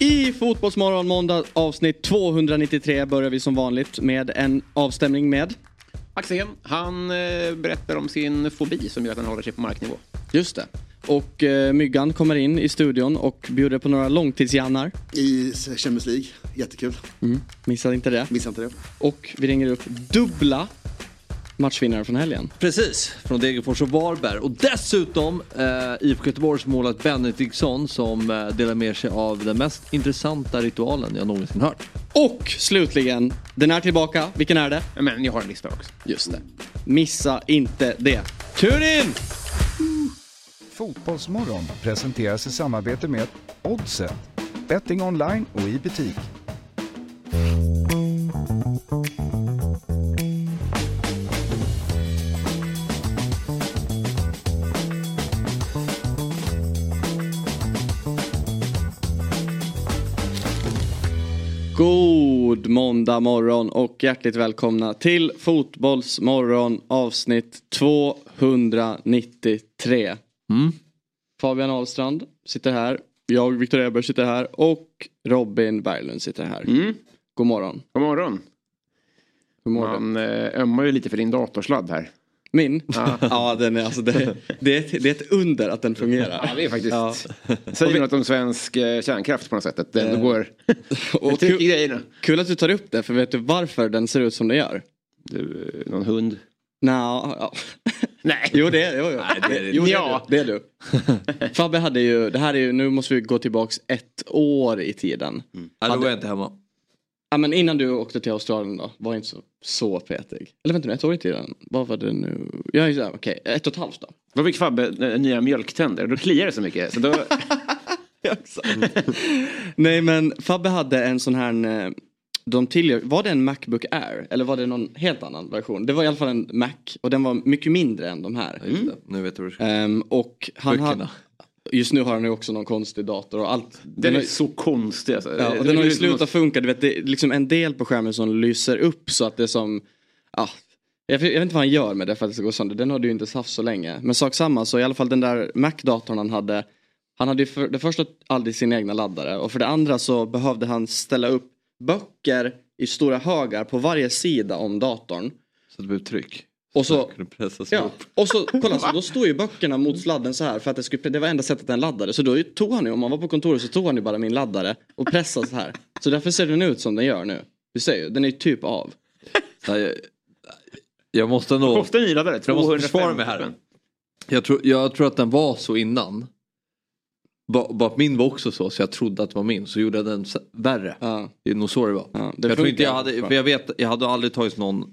I Fotbollsmorgon måndag avsnitt 293 börjar vi som vanligt med en avstämning med Axén, han eh, berättar om sin fobi som gör att han håller sig på marknivå. Just det. Och eh, Myggan kommer in i studion och bjuder på några långtidsjannar. I Champions League, jättekul. Mm. Missa inte det. Missa inte det. Och vi ringer upp dubbla matchvinnare från helgen. Precis, från Degerfors och Varberg. Och dessutom eh, IFK Göteborgs målat Benediktsson som eh, delar med sig av den mest intressanta ritualen jag någonsin hört. Och slutligen, den är tillbaka. Vilken är det? Men jag har en lista också. Just det. Missa inte det. Tune in! Fotbollsmorgon presenteras i samarbete med Oddset, betting online och i butik. God måndag morgon och hjärtligt välkomna till Fotbollsmorgon avsnitt 293. Mm. Fabian Ahlstrand sitter här. Jag, Viktor Eberg, sitter här och Robin Berglund sitter här. Mm. God morgon. God morgon. God morgon. Man eh, ömmar ju lite för din datorsladd här. Min? Ja. ja, den är, alltså, det, det, är ett, det är ett under att den fungerar. Ja, det är faktiskt. Ja. Säger något om svensk eh, kärnkraft på något sätt. Att det ändå Eh, går... Och kul, grejerna. kul att du tar upp det, för vet du varför den ser ut som den gör? Du, eh, någon hund? Nå, ja. Nej. Jo det är jo, jo. Nej, det är det jo, det, Ja. är du. det är du. Fabbe hade ju, det här är ju, nu måste vi gå tillbaks ett år i tiden. Ja, då var jag inte hemma. Ja men innan du åkte till Australien då, var inte så, så petig. Eller vänta nu, ett år i tiden. Vad var det nu? Ja, ja okej, ett och ett halvt då. Då fick Fabbe eh, nya mjölktänder. Då kliar det så mycket. Så då... Nej men Fabbe hade en sån här, eh, de tillgör, var det en Macbook Air? Eller var det någon helt annan version? Det var i alla fall en Mac och den var mycket mindre än de här. Just det. Nu vet du Ehm, och han hade, just nu har han ju också någon konstig dator och allt. Den har är ju- så konstig alltså. Ja, och den har ju blir- slutat funka. Du vet, det är liksom en del på skärmen som lyser upp så att det är som... Ja, jag, vet- inte vad han gör med det för att det ska gå sönder. Den har du ju inte haft så länge. Men sak samma så i alla fall den där Mac-datorn han hade. Han hade ju för det första aldrig sina egna laddare och för det andra så behövde han ställa upp böcker i stora högar på varje sida om datorn. Så det blev tryck. Och så, ja, och så kolla så då står ju böckerna mot sladden så här för att det, skulle, det var enda sättet den laddade. Så då tog han ju, om man var på kontoret så tog han ju bara min laddare och pressade så här. Så därför ser den ut som den gör nu. Du ser ju, den är ju typ av. Jag, jag måste nog... Kostar ny laddare? Jag måste försvara 250 mig här. Jag tror, jag tror att den var så innan. Ba- Bara att min var också så, så jag trodde att det var min. Så gjorde jag den värre. Ja. Det är nog så det var. Ja, det jag tror inte jag hade, för jag vet, jag hade aldrig tagit någon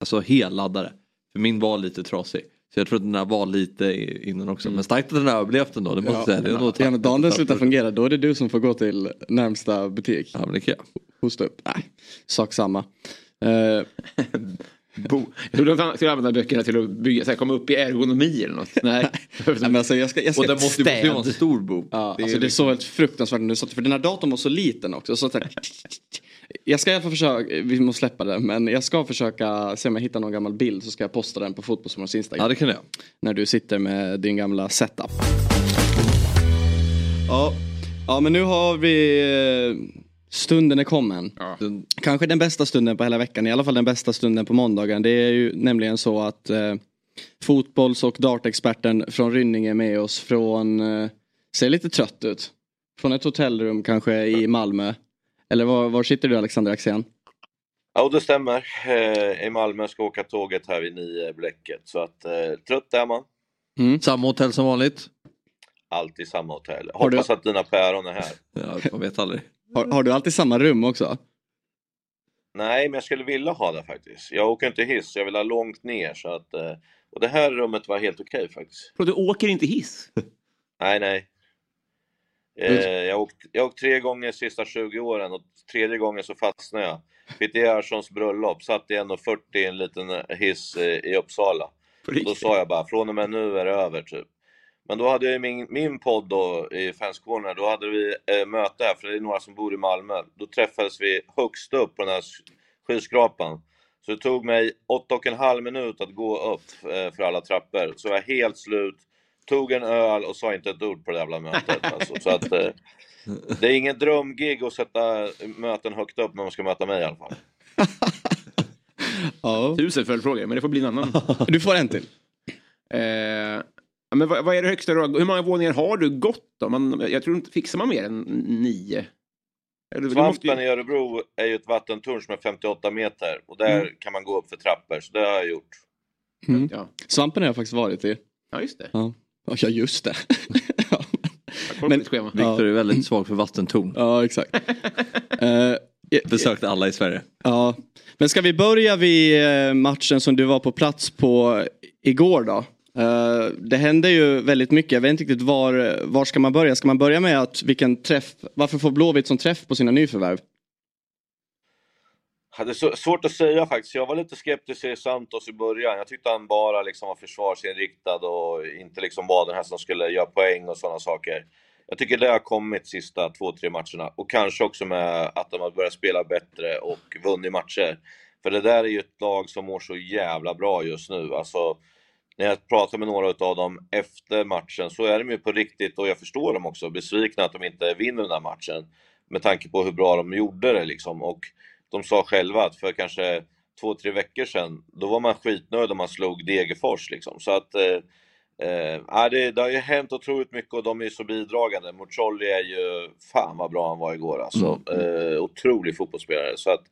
alltså, hel laddare. För min var lite trasig. Så jag tror att den där var lite innan också. Men starkt att den har överlevt ändå, det måste jag säga. Det är nog Ja, men dagen den slutar fungera då är det du som får gå till närmsta butik. Ja, men det kan jag. Hosta upp. Nej, sak samma. Eh, Bo. Jag trodde att han skulle använda böckerna till att bygga, så här, komma upp i ergonomi eller något. Nej. nej, men alltså, jag ska, jag ska Och den måste ju vara en stor bo. Ja, Det alltså det är så helt fruktansvärt satt, för den här datorn var så liten också. Så att, jag ska i alla fall försöka, vi måste släppa det, men jag ska försöka se om jag hittar någon gammal bild så ska jag posta den på Fotbollsmorgons Instagram. Ja, det kan jag. När du sitter med din gamla setup. Ja, ja men nu har vi eh, Stunden är kommen. Den- Kanske den bästa stunden på hela veckan, i alla fall den bästa stunden på måndagen. Det är ju nämligen så att eh, fotbolls och dartexperten från Rynninge är med oss från, eh, ser lite trött ut. Från ett hotellrum kanske i Malmö. Eller var, var sitter du Alexander Axén? Ja, det stämmer. Eh, I Malmö ska åka tåget här vid nio bläcket. Så att eh, trött är man. Samma hotell som vanligt. Alltid samma hotell. Har du- Hoppas att dina päron är här. Ja, man vet aldrig. Har, har du alltid samma rum också? Nej, men jag skulle vilja ha det faktiskt. Jag åker inte hiss, jag vill ha långt ner. Så att, eh, och det här rummet var helt okej faktiskt. Och du åker inte hiss? Nej, nej. Eh, jag har åkt, jag åkt tre gånger de sista 20 åren och tredje gången så fastnade jag. Peter Gerhardssons bröllop, satt i 1.40 i en liten hiss eh, i Uppsala. Då sa jag bara, från och med nu är det över typ. Men då hade jag min, min podd då i Fans Corner, då hade vi eh, möte här, för det är några som bor i Malmö. Då träffades vi högst upp på den här sk- skyskrapan. Så det tog mig åtta och en halv minut att gå upp eh, för alla trappor. Så jag var helt slut, tog en öl och sa inte ett ord på det jävla mötet. Alltså. Så att, eh, det är ingen drömgig att sätta möten högt upp när man ska möta mig i alla fall. Ja. Tusen följdfrågor, men det får bli en annan. Du får en till. Eh, ja, men vad, vad är det högsta du har, Hur många våningar har du gått då? Man, jag tror inte, fixar man mer än nio? Eller, Svampen ju, i Örebro är ju ett vattentorn som är 58 meter och där Mm. kan man gå upp för trappor, så det har jag gjort. ja. Svampen har jag faktiskt varit i. ja, just det. Ja, ja just det. ja. Men-. Viktor är väldigt svag för vattentorn. ja, exakt. Eh, Besökte alla i Sverige. Ja, men ska vi börja vid eh, matchen som du var på plats på igår då? Eh, det händer ju väldigt mycket. Jag vet inte riktigt var, var ska man börja? Ska man börja med att vilken träff, varför får Blåvitt som träff på sina nyförvärv? Det är svårt att säga faktiskt. Jag var lite skeptisk till Santos i början. Jag tyckte han bara liksom var försvarsinriktad och inte liksom var den här som skulle göra poäng och sådana saker. Jag tycker det har kommit sista två, tre matcherna. Och kanske också med att de har börjat spela bättre och vunnit matcher. För det där är ju ett lag som mår så jävla bra just nu. Alltså, när jag pratar med några av dem efter matchen så är de ju på riktigt, och jag förstår dem också, besvikna att de inte vinner den här matchen. Med tanke på hur bra de gjorde det liksom. Och de sa själva att för kanske två, tre veckor sedan, då var man skitnöjd om man slog Degerfors liksom. Så att, eh, eh, ja, det, det har ju hänt otroligt mycket och de är ju så bidragande. Mucolli är ju, fan vad bra han var igår alltså. Eh, otrolig fotbollsspelare. Så att,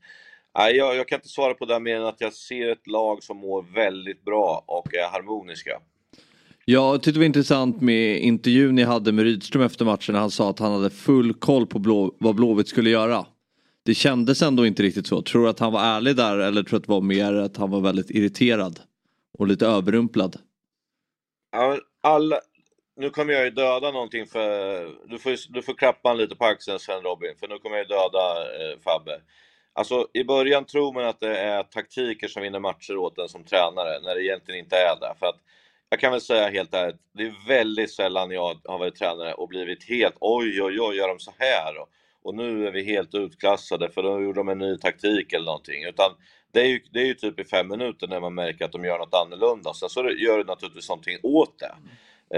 nej, jag, jag kan inte svara på det mer än att jag ser ett lag som mår väldigt bra och är harmoniska. Jag tyckte det var intressant med intervjun ni hade med Rydström efter matchen. när Han sa att han hade full koll på Blå, vad Blåvitt skulle göra. Det kändes ändå inte riktigt så. Tror du att han var ärlig där eller tror du att det var mer att han var väldigt irriterad? Och lite överrumplad. Ja, alla, nu kommer jag ju döda någonting för... Du får, du får klappa lite på axeln sen Robin, för nu kommer jag ju döda eh, Fabbe. Alltså i början tror man att det är taktiker som vinner matcher åt en som tränare, när det egentligen inte är det. För att jag kan väl säga helt ärligt, det är väldigt sällan jag har varit tränare och blivit helt oj, oj, oj, gör de så här? Och, och nu är vi helt utklassade för då gjorde de en ny taktik eller någonting. Utan det är, ju, det är ju typ i fem minuter när man märker att de gör något annorlunda. Sen så gör det naturligtvis någonting åt det.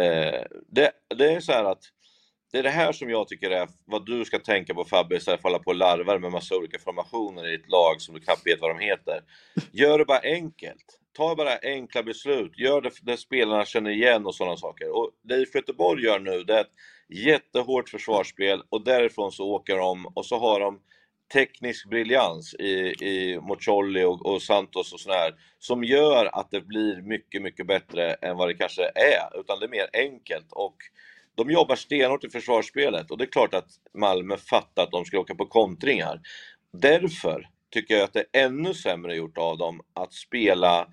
Eh, det. Det är så här att det är det här som jag tycker är vad du ska tänka på Fabbe istället för att hålla på och larvar med massa olika formationer i ett lag som du knappt vet vad de heter. Gör det bara enkelt. Ta bara enkla beslut. Gör det där spelarna känner igen och sådana saker. Och det IFK Göteborg gör nu det är ett jättehårt försvarsspel och därifrån så åker de och så har de teknisk briljans i, i Mocolli och, och Santos och sådär som gör att det blir mycket, mycket bättre än vad det kanske är. Utan det är mer enkelt och de jobbar stenhårt i försvarsspelet och det är klart att Malmö fattar att de ska åka på kontringar. Därför tycker jag att det är ännu sämre gjort av dem att spela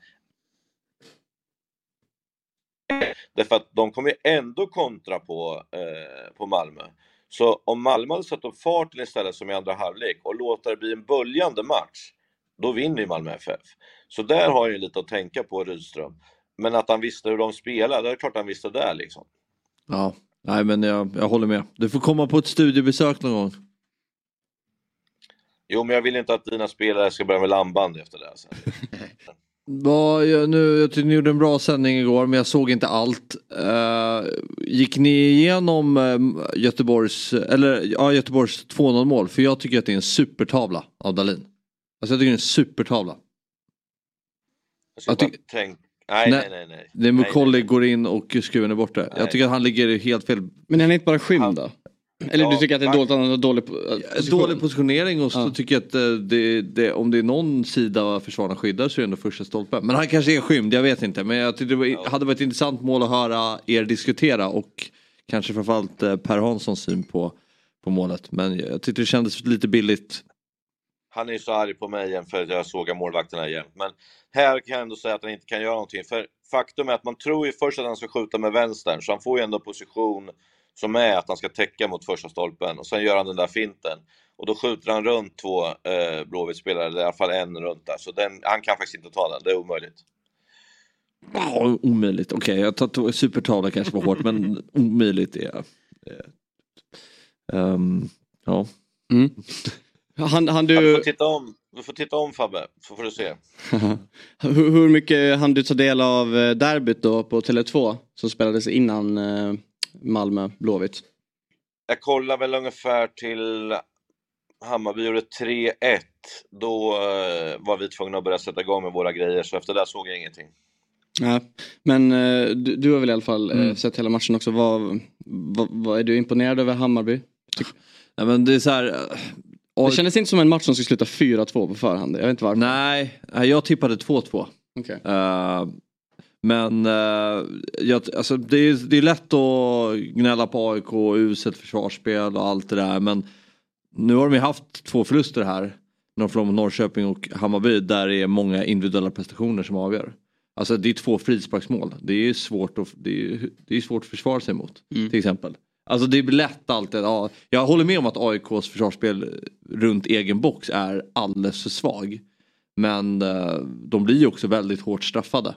Därför att de kommer ju ändå kontra på, eh, på Malmö. Så om Malmö hade satt upp farten istället som i andra halvlek och låter det bli en böljande match, då vinner ju Malmö FF. Så där har jag ju lite att tänka på Rydström. Men att han visste hur de spelade, det är klart han visste där liksom. Ja, nej men jag, jag håller med. Du får komma på ett studiebesök någon gång. Jo, men jag vill inte att dina spelare ska börja med landband efter det. Sen. Vad, jag, nu, jag tyckte ni gjorde en bra sändning igår men jag såg inte allt. Eh, gick ni igenom uh, Göteborgs, eller, ja, Göteborgs 2-0 mål? För jag tycker att det är en supertavla av Dalin. Alltså jag tycker det är en supertavla. Jag ska Jag bara tyck- tänk... nej, Nej, nej, nej, nej. Det är Nej, Mukolli nej. går in och skruven är borta. Nej. Jag tycker att han ligger helt fel. Men är han inte bara skymd då? Eller Ja, du tycker att det är dåligt att han har dålig po- position? Dålig positionering och så Ja. tycker jag att eh, det, det, om det är någon sida av försvararna skyddar så är det ändå första stolpen. Men han kanske är skymd, jag vet inte. Men jag tyckte det var, hade varit ett intressant mål att höra er diskutera och kanske framförallt eh, Per Hanssons syn på, på målet. Men jag tyckte det kändes lite billigt. Han är så arg på mig igen för att jag sågar målvakterna jämt. Men här kan jag ändå säga att han inte kan göra någonting. För faktum är att man tror ju först att han ska skjuta med vänstern, så han får ju ändå position som är att han ska täcka mot första stolpen. Och sen gör han den där finten. Och då skjuter han runt två eh, Blåvitt-spelare, eller i alla fall en runt där. Så den, han kan faktiskt inte ta den, det är omöjligt. Ja, omöjligt. Okej, jag tar supertavla kanske var hårt men omöjligt är... ehm, ja. Han, han Du du, får titta om, du får titta om Fabbe, så får du se. hur, hur mycket hann du ta del av eh, derbyt då på Tele2 som spelades innan eh, Malmö Blåvitt? jag kollar väl ungefär till Hammarby gjorde 3-1. Då eh, var vi tvungna att börja sätta igång med våra grejer, så efter det såg jag ingenting. Ja, men du, du har väl i alla fall Mm. sett hela matchen också. Vad, vad, vad, är du imponerad över Hammarby? Nej, men det är så här, eh, Det kändes inte som en match som skulle sluta 4-2 på förhand. Jag vet inte varför. Nej, jag tippade 2-2. Okej. Eh, men uh, jag, alltså, det, är, det är lätt att gnälla på AIK och uselt försvarsspel och allt det där men nu har de ju haft två förluster här. När de förlorar mot Norrköping och Hammarby där det är många individuella prestationer som avgör. Alltså det är två frisparksmål. Det är svårt att, det är, det är svårt att försvara sig mot. Till exempel. Alltså det blir lätt alltid. Ja, jag håller med om att AIKs försvarsspel runt egen box är alldeles för svag. Men eh, de blir ju också väldigt hårt straffade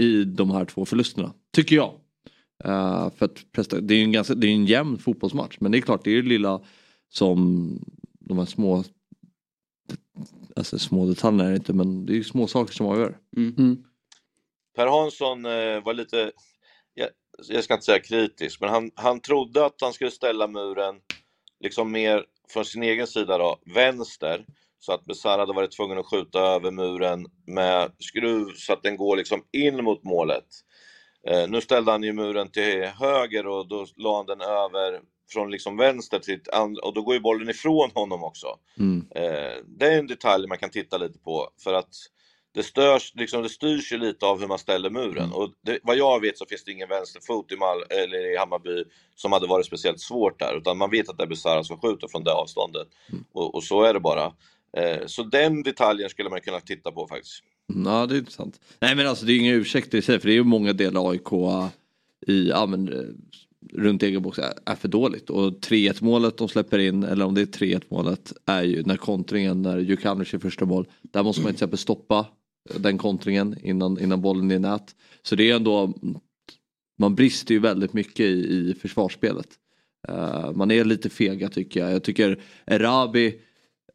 i de här två förlusterna. Tycker jag. Eh, för att presta- det är ju en, ganska, det är en jämn fotbollsmatch men det är klart det är ju det lilla som de här små Alltså små detaljerna är det inte men det är ju små saker som avgör. Per Hansson eh, var lite, jag, ska inte säga kritisk, men han, han trodde att han skulle ställa muren liksom mer från sin egen sida då, vänster, så att Besara hade varit tvungen att skjuta över muren med skruv så att den går liksom in mot målet. Eh, nu ställde han ju muren till höger och då la han den över från liksom vänster till ett and- och då går ju bollen ifrån honom också. Mm. Eh, det är en detalj man kan titta lite på för att det, störs, liksom, det styrs ju lite av hur man ställer muren. Och det, vad jag vet så finns det ingen vänsterfot i, Mal, eller i Hammarby som hade varit speciellt svårt där, utan man vet att det är Besara som skjuter från det avståndet. Och, och så är det bara. Eh, så den detaljen skulle man kunna titta på faktiskt. Ja det är intressant. Nej men alltså det är inga ursäkter i sig för det är ju många delar AIK i, ja, men, eh, runt egen box är, är för dåligt. Och 3-1 målet de släpper in, eller om det är 3-1 målet, är ju när kontringen, när Djukanovic är första mål. Där måste man till exempel stoppa den kontringen innan, innan bollen är i nät. Så det är ändå, man brister ju väldigt mycket i, i försvarsspelet. Uh, man är lite fega tycker jag. Jag tycker Erabi,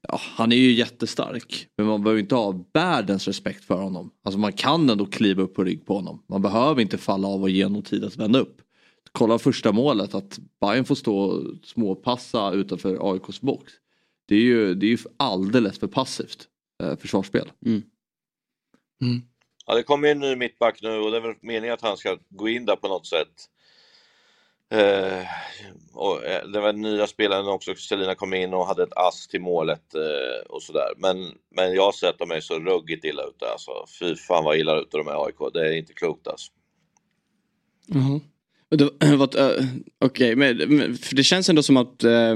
ja, han är ju jättestark. Men man behöver inte ha världens respekt för honom. Alltså man kan ändå kliva upp på rygg på honom. Man behöver inte falla av och ge honom tid att vända upp. Kolla första målet att Bayern får stå och småpassa utanför AIKs box. Det är ju, det är ju alldeles för passivt eh, försvarsspel. Mm. Ja, det kommer en ny mittback nu och det är väl meningen att han ska gå in där på något sätt. Eh, och eh, det var nya spelaren också, Selina kom in och hade ett ass till målet eh, och sådär. Men, men jag har sett att de är så ruggigt illa ute alltså. Fy fan vad illa ute de är AIK, det är inte klokt alltså. Eh, Okej, men, men för det känns ändå som att eh,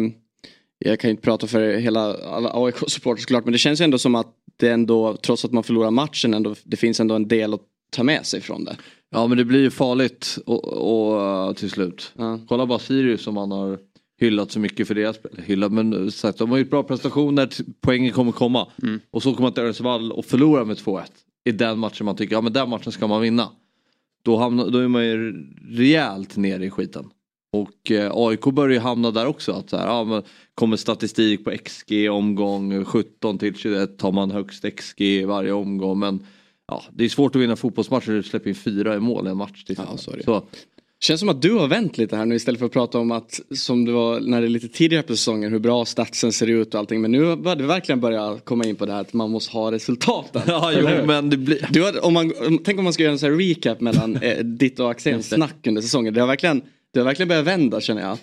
jag kan inte prata för hela alla AIK-supportrar såklart men det känns ändå som att det ändå trots att man förlorar matchen ändå det finns ändå en del att ta med sig från det. Ja men det blir ju farligt och, och, eh, till slut. Ja. Kolla bara Sirius som man har hyllat så mycket för deras spel. Hyllat men eh, sagt, de har gjort bra prestationer, poängen kommer komma. Och så kommer man till Örnsköldsvall och förlorar med 2-1. I den matchen man tycker, ja men den matchen ska man vinna. Då, hamnar, då är man ju rejält nere i skiten. Och eh, AIK börjar ju hamna där också. Att så här, ja, kommer statistik på XG omgång 17 till 21 tar man högst XG varje omgång. Men ja, det är svårt att vinna fotbollsmatcher när du släpper in fyra i mål i en match. Till exempel. så Känns som att du har vänt lite här nu istället för att prata om att som det var när det är lite tidigare på säsongen hur bra statsen ser ut och allting. Men nu har det verkligen börjat komma in på det här att man måste ha resultaten. ja, jo, men det blir... Du har, om man, tänk om man ska göra en sån här recap mellan eh, ditt och Axéns snack under säsongen. Det har verkligen, det har verkligen börjat vända känner jag.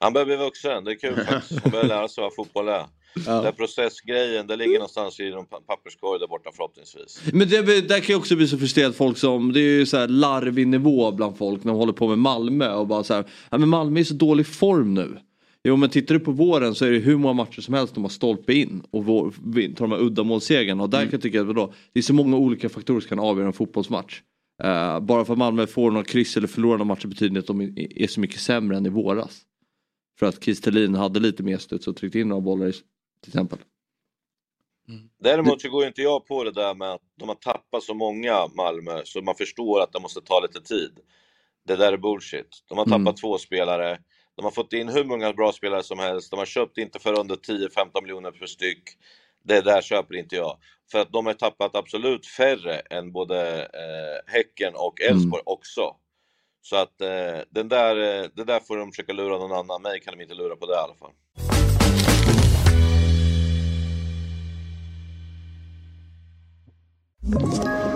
Han börjar bli vuxen, det är kul faktiskt. Han börjar lära sig vad fotboll är. Den här processgrejen, det ligger någonstans i någon pa- papperskorg där borta förhoppningsvis. Men det, där kan ju också bli så frustrerat folk som, det är ju så här larvig nivå bland folk när de håller på med Malmö och bara så här, ja men Malmö är i så dålig form nu. Jo men tittar du på våren så är det hur många matcher som helst de har stolpe in och vår, tar de här uddamålssegrarna och där kan jag tycka att vadå, det är så många olika faktorer som kan avgöra en fotbollsmatch. Eh, bara för att Malmö får några kryss eller förlorar några matcher betyder det att de är så mycket sämre än i våras. För att Kristelin hade lite mer studs och tryckte in några bollar till exempel. Däremot så går inte jag på det där med att de har tappat så många Malmö så man förstår att det måste ta lite tid. Det där är bullshit. De har tappat Mm. två spelare. De har fått in hur många bra spelare som helst. De har köpt inte för under 10-15 miljoner per styck. Det där köper inte jag. För att de har tappat absolut färre än både eh, Häcken och Elfsborg också. Så att eh, den där, eh, det där får de försöka lura någon annan. Mig kan de inte lura på det i alla fall. Ett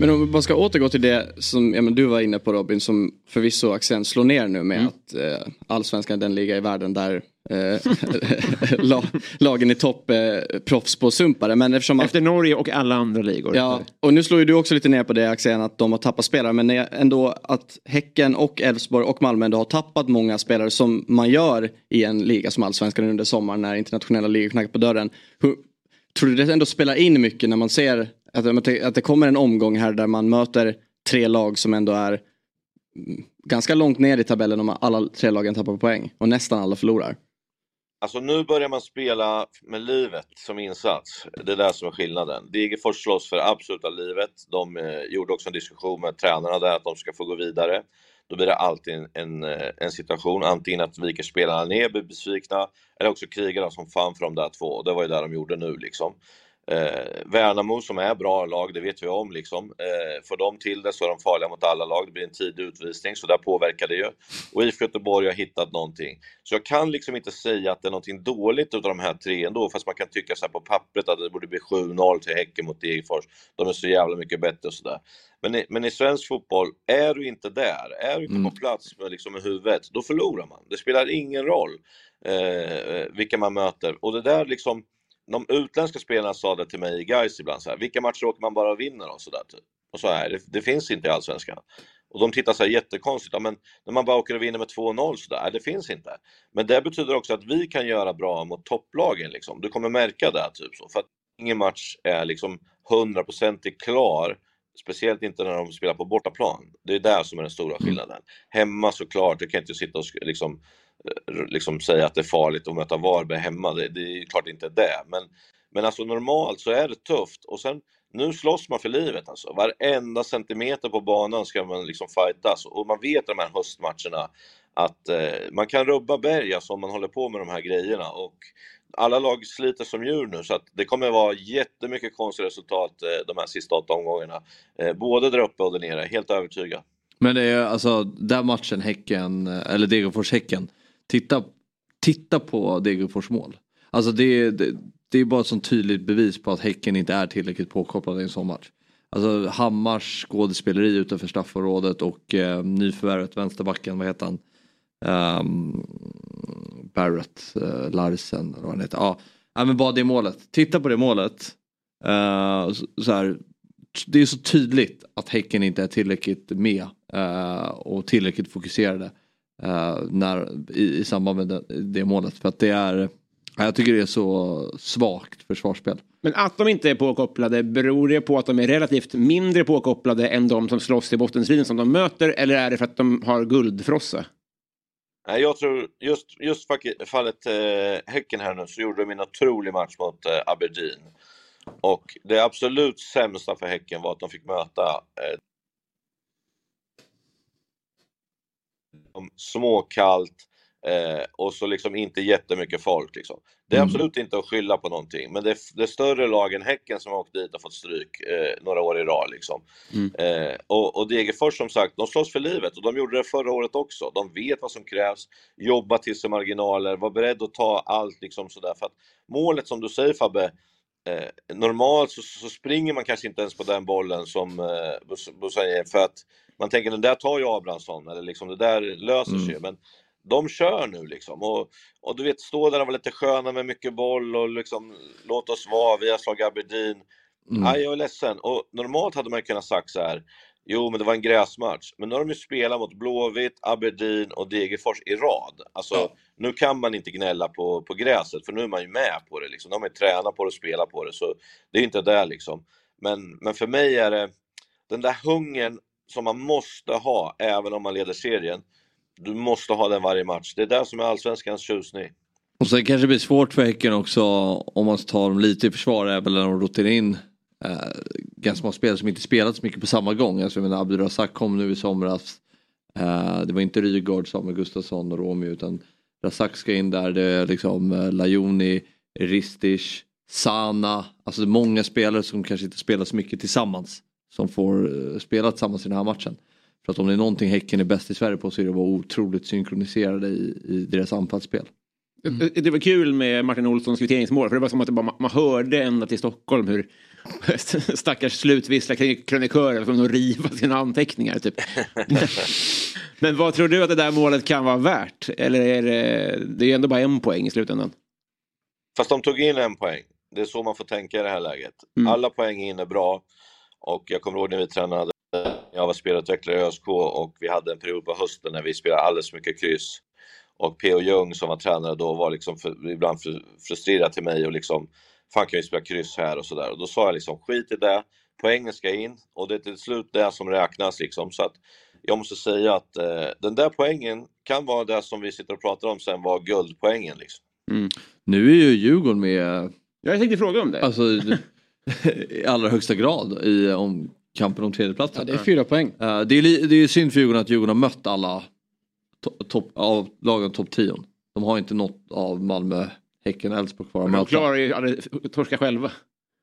Men om bara ska återgå till det som ja, du var inne på Robin som förvisso Axén slår ner nu med att eh, allsvenskan är den liga i världen där eh, la, lagen i topp eh, proffs på sumpare. Men eftersom att, Efter Norge och alla andra ligor. Ja, och nu slår ju du också lite ner på det Axén att de har tappat spelare. Men ändå att Häcken och Elfsborg och Malmö ändå har tappat många spelare som man gör i en liga som allsvenskan under sommaren när internationella ligor knackar på dörren. Hur, tror du det ändå spelar in mycket när man ser att, att det kommer en omgång här där man möter tre lag som ändå är mm, ganska långt ner i tabellen om alla tre lagen tappar poäng och nästan alla förlorar. Alltså nu börjar man spela med livet som insats. Det är det som är skillnaden. Degerfors slåss för absoluta livet. De eh, gjorde också en diskussion med tränarna där att de ska få gå vidare. Då blir det alltid en, en, eh, en situation, antingen att viker spelarna ner, blir besvikna, eller också krigar de som fan för de där två. Och det var ju det de gjorde nu liksom. Eh, Värnamo som är bra lag, det vet vi om liksom. Eh, får de till det så är de farliga mot alla lag. Det blir en tidig utvisning, så där påverkar det ju. Och IFK Göteborg har hittat någonting. Så jag kan liksom inte säga att det är någonting dåligt utav de här tre ändå, fast man kan tycka så här på pappret att det borde bli 7-0 till Häcken mot Degerfors. De är så jävla mycket bättre och sådär. Men i, men i svensk fotboll, är du inte där, är du inte Mm. på plats med, liksom, med huvudet, då förlorar man. Det spelar ingen roll eh, vilka man möter. Och det där liksom, de utländska spelarna sa det till mig i Gais ibland så här, vilka matcher åker man bara och vinner och sådär typ. Och så här, det, det finns inte i Allsvenskan. Och de tittar så här jättekonstigt, ja, men när man bara åker och vinner med 2-0 sådär, nej, det finns inte. Men det betyder också att vi kan göra bra mot topplagen liksom. Du kommer märka det typ så. För att ingen match är liksom 100% klar. Speciellt inte när de spelar på bortaplan. Det är där som är den stora skillnaden. Hemma såklart, du kan inte sitta och liksom, Eh, liksom säga att det är farligt att möta Varberg hemma. Det, det är klart inte det. Men, men alltså normalt så är det tufft. Och sen, nu slåss man för livet alltså. Varenda centimeter på banan ska man liksom fightas. Och man vet de här höstmatcherna att eh, man kan rubba berg alltså, om man håller på med de här grejerna. Och alla lag sliter som djur nu så att det kommer vara jättemycket konstiga resultat eh, de här sista åtta omgångarna. Eh, både där uppe och där nere, helt övertygad. Men det är alltså den matchen Häcken, eh, eller Degerfors-Häcken. Titta, titta på Degerfors mål. Alltså det, det, det är bara ett sånt tydligt bevis på att Häcken inte är tillräckligt påkopplade i en sån match. Alltså Hammars skådespeleri utanför straffområdet och eh, nyförvärvet vänsterbacken, vad heter han? Um, Barrett, eh, Larsen eller vad han heter. Ja. ja men bara det målet. Titta på det målet. Uh, så, så här, det är så tydligt att Häcken inte är tillräckligt med uh, och tillräckligt fokuserade när, i, i samband med det, det målet. För att det är, ja, jag tycker det är så svagt försvarsspel. Men att de inte är påkopplade, beror det på att de är relativt mindre påkopplade än de som slåss i bottenstriden som de möter? Eller är det för att de har guldfrossa? Nej, jag tror just, just fallet eh, Häcken här nu så gjorde de en otrolig match mot eh, Aberdeen. Och det absolut sämsta för Häcken var att de fick möta eh, de småkallt eh, och så liksom inte jättemycket folk. Liksom. Det är Mm. absolut inte att skylla på någonting, men det det större lag än Häcken som har åkt dit och fått stryk eh, några år i rad. Liksom. Eh, och, och Degerfors som sagt, de slåss för livet och de gjorde det förra året också. De vet vad som krävs, jobba till sig marginaler, var beredd att ta allt liksom sådär. För att målet som du säger Fabbe, eh, normalt så, så springer man kanske inte ens på den bollen som eh, Bus- Bussan ger för att man tänker den där tar ju Abrahamsson eller liksom det där löser sig. Men de kör nu liksom och, och du vet stå där och vara lite sköna med mycket boll och liksom låt oss vara, vi har slagit Aberdeen. Mm. Aj, jag är ledsen. Och normalt hade man kunnat sagt så här. Jo, men det var en gräsmatch. Men nu har de ju spelat mot Blåvitt, Aberdeen och Degerfors i rad. Alltså, nu kan man inte gnälla på, på gräset, för nu är man ju med på det. Liksom. De har ju tränat på det och spelat på det, så det är inte där liksom. Men, men för mig är det, den där hungern som man måste ha även om man leder serien. Du måste ha den varje match. Det är det som är allsvenskans tjusning. Och sen kanske det blir svårt för Häcken också om man tar dem lite i försvar även när de roterar in eh, ganska många spelare som inte spelat så mycket på samma gång. Alltså, jag menar Abdulrazak kom nu i somras. Eh, det var inte Rygaard, Samuel Gustafsson och Romeo utan Razak ska in där. Det är liksom eh, Lajoni, Ristic, Sana. Alltså det är många spelare som kanske inte spelar så mycket tillsammans. Som får eh, spela tillsammans i den här matchen. För att om det är någonting Häcken är bäst i Sverige på så är det att vara otroligt synkroniserade i, i deras anfallsspel. Det- Det var kul med Martin Olssons kvitteringsmål för det var som att det bara, man hörde ända till Stockholm hur stackars slutvissla krönikörer tvungna att riva sina anteckningar. Typ. Men vad tror du att det där målet kan vara värt? Eller är det, det är ju ändå bara en poäng i slutändan. Fast de tog in en poäng. Det är så man får tänka i det här läget. Mm. Alla poäng in är bra. Och jag kommer ihåg när vi tränade, jag var spelutvecklare i ÖSK och vi hade en period på hösten när vi spelade alldeles för mycket kryss. Och P.O. Ljung som var tränare då var liksom för, ibland för, frustrerad till mig och liksom Fan kan vi spela kryss här och sådär. Och då sa jag liksom skit i det, poängen ska in och det är till slut det som räknas liksom. Så att jag måste säga att eh, den där poängen kan vara det som vi sitter och pratar om sen var guldpoängen liksom. Nu är ju Djurgården med Jag tänkte fråga om det. alltså, i allra högsta grad i om kampen om tredjeplatsen. Ja, det är fyra poäng. Eh, det, är, det är ju synd för Djurgården att Djurgården har mött alla to- topp- av lagen topp 10. De har inte något av Malmö, Häcken, Elfsborg kvar att Men de möta. klarar ju torska själva.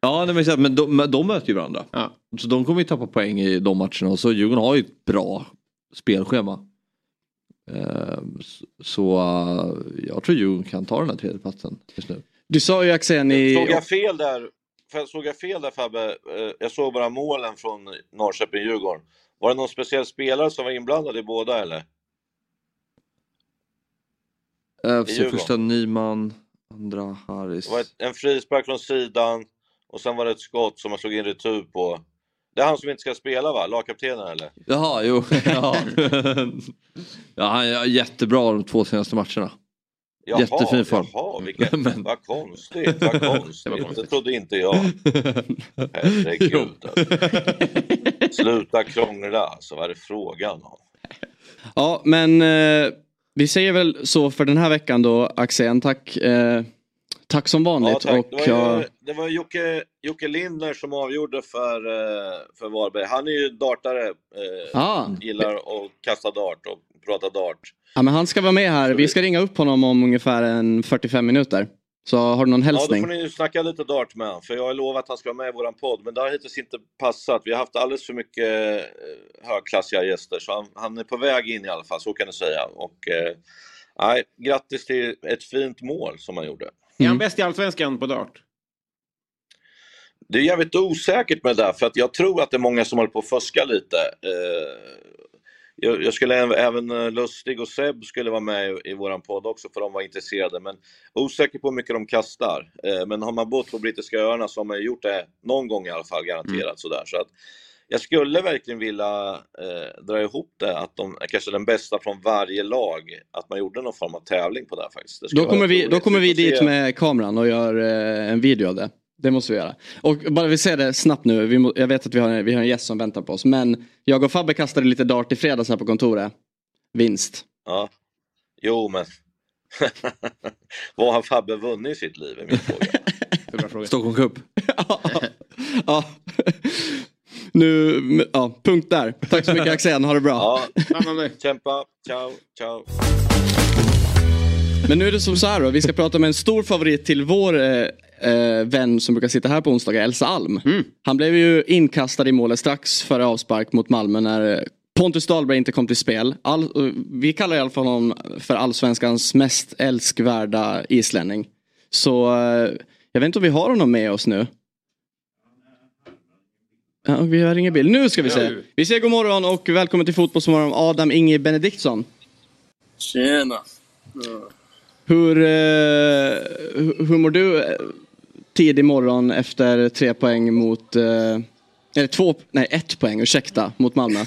Ja, nej, men men de, men de möter ju varandra. Ja. Så de kommer ju tappa poäng i de matcherna. Och så Djurgården har ju ett bra spelschema. Eh, så- Så eh, jag tror Djurgården kan ta den här tredjeplatsen just nu. Du sa ju Axén i... Såg jag fel där? För- Såg jag fel där Fabbe? Eh, Jag såg bara målen från Norrköping-Djurgården. Var det någon speciell spelare som var inblandad i båda eller? Eh, Djurgården. första Nyman, andra Harris. Det var ett, en frispark från sidan och sen var det ett skott som man slog in retur på. Det är han som inte ska spela va? Lagkaptenen eller? Jaha, jo. ja. ja, han är jättebra de två senaste matcherna. Jaha, Jättefin form. Jaha, vilket, Men- vad konstigt, vad konstigt. Det trodde inte jag. Herregud. alltså. Sluta krångla alltså, vad är det frågan om? Ja, men eh, vi säger väl så för den här veckan då, Axén. Tack, eh, tack som Ja, vanligt. tack. och, det var ju, det var Jocke, Jocke Lindner som avgjorde för, eh, för Varberg. Han är ju dartare, eh, Ah. gillar att kasta dart och prata dart. ja, men han ska vara med här. Vi ska ringa upp honom om ungefär en 45 minuter. Så har du någon Ja, då hälsning? får ni snacka lite dart med honom, för jag har lovat att han ska vara med i våran podd, men det har hittills inte passat. Vi har haft alldeles för mycket eh, högklassiga gäster, så han, han är på väg in i alla fall, så kan du säga. Och, eh, nej, grattis till ett fint mål som han gjorde. Är han bäst i allsvenskan på dart? Det är jävligt osäkert med det där, för att jag tror att det är många som håller på att fuska lite. Eh, jag, jag skulle även, eh, Lustig och Seb skulle vara med i, i våran podd också, för de var intresserade. Men osäker på hur mycket de kastar. Eh, men har man bott på brittiska öarna så har man gjort det någon gång i alla fall, garanterat. Sådär. Så att jag skulle verkligen vilja eh, dra ihop det, att de kanske den bästa från varje lag, att man gjorde någon form av tävling på det här faktiskt. Det Då kommer, vi, då kommer vi dit med kameran och gör eh, en video av det. Det måste vi göra. Och bara vi säger det snabbt nu. Vi må, jag vet att vi har, vi har en gäst som väntar på oss. Men jag och Fabbe kastade lite dart i fredags här på kontoret. Vinst. Ja. Jo, men vad har Fabbe vunnit i sitt liv är min fråga. Stockholm Cup. ja. Nu, ja, punkt där. Tack så mycket Axén, ha det bra. Ja, Ja, kämpa, ciao, ciao. Men nu är det som så här då, vi ska prata med en stor favorit till vår eh, eh, vän som brukar sitta här på onsdagar, Elsa Alm. Han blev ju inkastad i målet strax före avspark mot Malmö när eh, Pontus Dahlberg inte kom till spel. All, eh, vi kallar i alla fall honom för allsvenskans mest älskvärda islänning. Så eh, jag vet inte om vi har honom med oss nu. Ja, vi har ingen bild. Nu ska vi se. Vi säger god morgon och välkommen till Fotbollsmorgon Adam Inge Benediktsson. Tjena. Hur, eh, hur hur mår du tidig morgon efter tre poäng mot, eh, eller två, nej ett poäng, ursäkta, mot Malmö?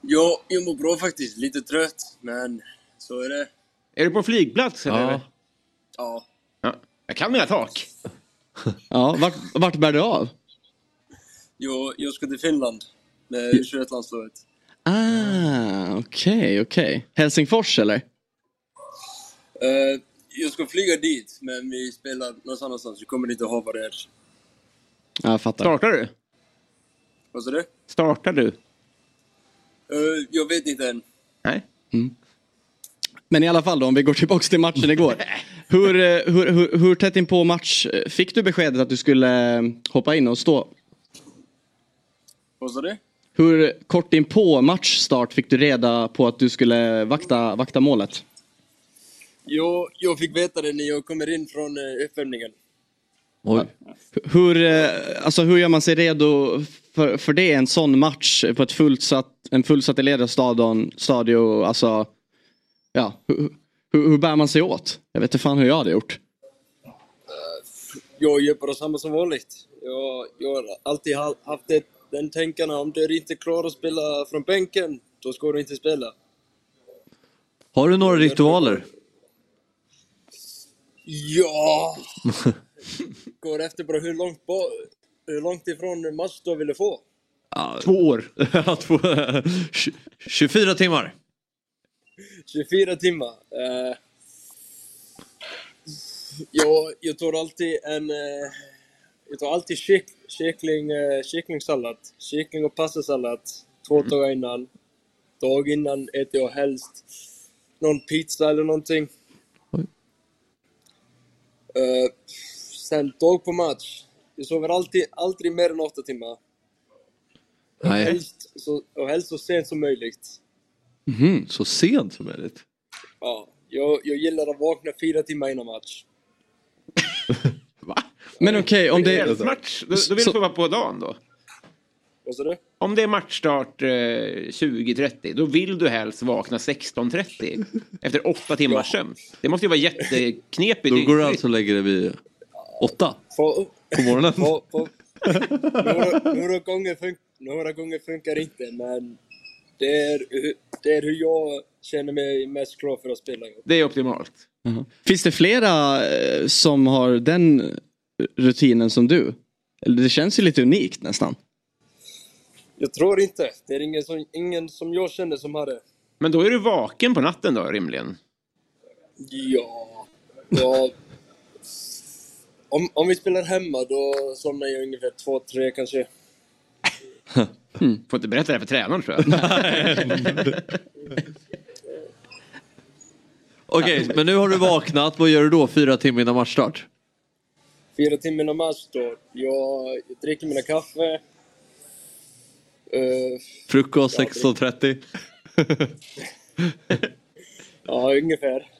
Ja, jag mår bra faktiskt. Lite trött, men så är det. Är du på flygplats? Eller? Ja. Ja. Ja. Jag kan mina tak. Ja, vart, vart bär du av? Jag, jag ska till Finland med U21-landslaget. Ah, okej, okej. Helsingfors eller? Eh, jag ska flyga dit, men vi spelar någon annanstans. Vi kommer inte ihåg vad det är. Ja, jag fattar. Startar du? Vad sa du? Startar du? Eh, jag vet inte än. Nej. Men i alla fall då, om vi går tillbaks till matchen igår. Hur, eh, hur, hur, hur tätt in på match eh, fick du beskedet att du skulle hoppa in och stå? Vad sa du? Hur kort in på matchstart fick du reda på att du skulle vakta, vakta målet? Jag, jag fick veta det när jag kommer in från eh, uppvärmningen. Oj. Hur, eh, alltså hur gör man sig redo för, för det, en sån match på ett fullsatt, en fullsatt Eleda-stadion, stadio, alltså, ja, hur, hur, hur bär man sig åt? Jag vet inte fan hur jag hade gjort. Jag gör bara samma som vanligt. Jag, jag har alltid ha- haft det, den tänkarna, om du inte klarar att spela från bänken, då ska du inte spela. Har du några ritualer? Ja! Går efter bara hur långt, ba, hur långt ifrån match du vill få. Två år. Ja, två- 24 timmar. 24 timmar. Eh, jag, jag tar alltid en... eh, jag tar alltid kyck, kyckling, uh, kycklingsallad. Kyckling och pastasallad. Två dagar innan. Dag innan äter jag helst någon pizza eller någonting. Eh, sen dag på match. Jag sover alltid, aldrig mer än åtta timmar. Och Nej. helst, så, och helst så sent som möjligt. Mhm, Så sent som möjligt. Ja, jag, jag gillar att vakna fyra timmar innan match. Men okej, om det... Kvällsmatch, då, då vill Så- du vara på dagen då? Vad sa du? Om det är matchstart eh, 20.30, då vill du helst vakna 16.30 efter åtta timmars sömn. Det måste ju vara jätteknepigt. Då går du alltså och lägger dig vid åtta På, på morgonen. på, på, några, några, gånger fun, några gånger funkar det inte, men det är, det är hur jag känner mig mest klar för att spela. Det är optimalt. Finns det flera eh, som har den rutinen som du? Eller det känns ju lite unikt nästan. Jag tror inte. Det är ingen som, ingen som jag känner som har det. Men då är du vaken på natten då rimligen? Ja, ja. Om, om vi spelar hemma då somnar jag ungefär två, tre kanske. Får inte berätta det här för tränaren tror jag. Okej, men nu har du vaknat. Vad gör du då fyra timmar innan matchstart? Fyra timmar innan match då. Jag, jag dricker mina kaffe. Eh, Frukost 16.30. Ja, ungefär.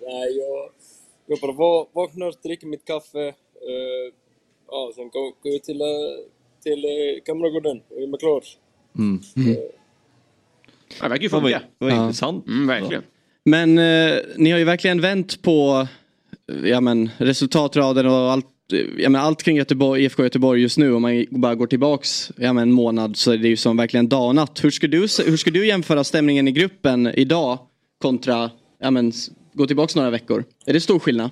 Nej, jag, jag bara va- vaknar, dricker mitt kaffe. eh, ja, sen går, går jag till, eh, till Kammargården och är mig klar. Mm. Det verkar ju funka. vad Ja. intressant. Mm, verkligen. Men eh, ni har ju verkligen vänt på ja, men, resultatraden och allt, eh, ja, men, allt kring Göteborg, IFK Göteborg just nu. Om man bara går tillbaks ja, men, en månad så är det ju som verkligen danat. Hur ska du, hur ska du jämföra stämningen i gruppen idag kontra ja, men, gå tillbaks några veckor? Är det stor skillnad?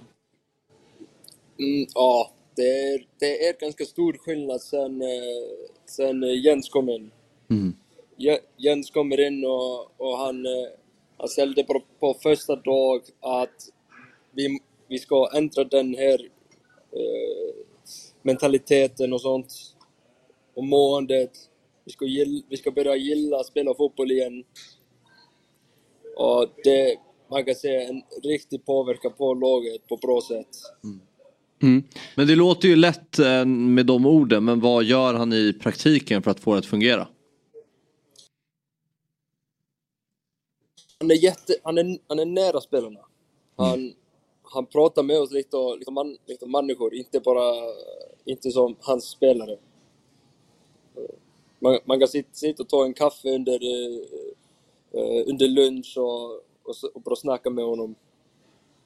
Mm, ja, det är, det är ganska stor skillnad sen, eh, sen eh, Jens kom in. Je- Jens kommer in och, och han, eh, han ställde på, på första dag att vi, vi ska ändra den här mentaliteten och sånt. Och måendet. Vi ska, vi ska börja gilla att spela fotboll igen. Och det, man kan säga, en riktig påverkan på laget på bra sätt. Men det låter ju lätt eh, med de orden, men vad gör han i praktiken för att få det att fungera? han är jätte, han är, han är nära spelarna. Han, han pratar med oss lite, och, lite, man, lite människor, inte bara inte som hans spelare. Man, man kan sitta, sitta och ta en kaffe under, eh, eh, under lunch och, och, och bara snacka med honom.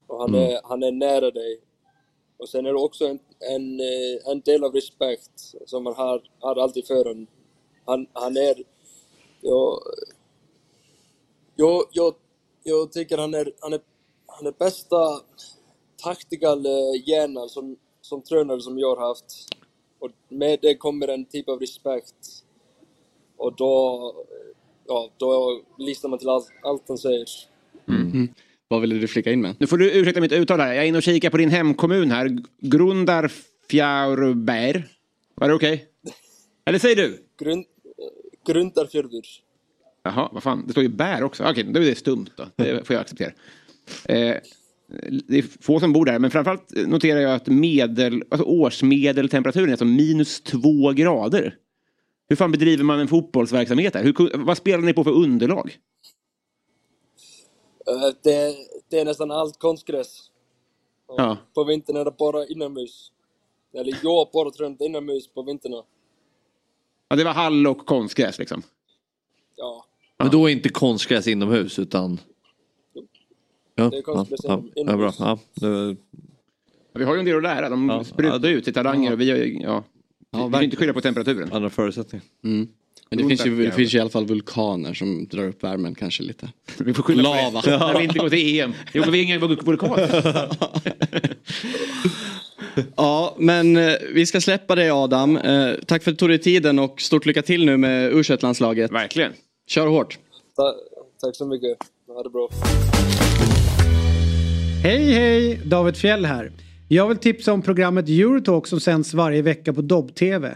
Och han, är, han är nära dig. Och sen är det också en, en, eh, en del av respekt som man har, har alltid för honom. Han, han är... Ja, jag, jag, jag tycker han är, han är, han är bästa tactical eh, hjärnan som, som tränare som jag har haft. och med det kommer en typ av respekt. Och då, ja, då lyssnar man till allt, allt han säger. Mm. Vad ville du flika in med? Nu får du ursäkta mitt uttal här. Jag är inne och kikar på din hemkommun här. Grundar Fjäruberg. Var det okej? Eller säger du? Grund, Grundarfjörður. Jaha, vad fan. Det står ju bär också. Okej, då är det stumt då. Det får jag acceptera. Eh, det är få som bor där, men framförallt noterar jag att medel, alltså årsmedeltemperaturen är alltså minus två grader. Hur fan bedriver man en fotbollsverksamhet här? Hur, vad spelar ni på för underlag? Eh, Det, det är nästan allt konstgräs. Ja. På vintern är det bara inomhus. Eller jag bara runt inomhus på vinterna. Ja, det var hall och konstgräs liksom. Ja, Men då är inte konstgräs inomhus utan... Ja, Det är konstgräs ja, ja, ja, bra. Ja, det... Vi har ju en del att lära. De Ja. sprutar ut i talanger och vi, har ju- ja, vi kan ju inte skylla på temperaturen. Andra förutsättningar. Mm. Men det finns, ju, det finns ju i alla fall vulkaner som drar upp värmen kanske lite. Vi får skylla Lava. på det. När vi inte går till EM. Jo, vi är ingen vul- vulkan. Ja, men eh, vi ska släppa dig Adam. Eh, tack för att du tog dig tiden och stort lycka till nu med u landslaget Verkligen. Kör hårt. ta, tack så mycket. Ha det bra. Hej hej! David Fjell här. Jag vill tipsa om programmet Eurotalk som sänds varje vecka på Dobb-TV.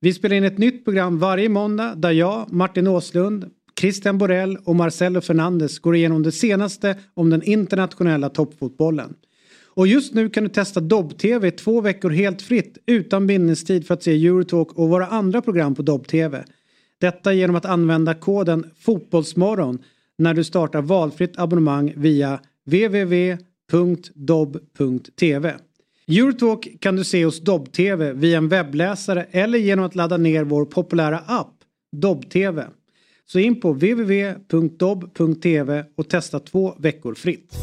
Vi spelar in ett nytt program varje måndag där jag, Martin Åslund, Christian Borell och Marcelo Fernandes går igenom det senaste om den internationella toppfotbollen. Och just nu kan du testa Dobb-TV i två veckor helt fritt utan bindningstid för att se Eurotalk och våra andra program på Dobb-TV. Detta genom att använda koden Fotbollsmorgon när du startar valfritt abonnemang via www.dobb.tv. Eurotalk kan du se hos Dobb-TV via en webbläsare eller genom att ladda ner vår populära app Dobb-TV. Så in på www.dobb.tv och testa två veckor fritt.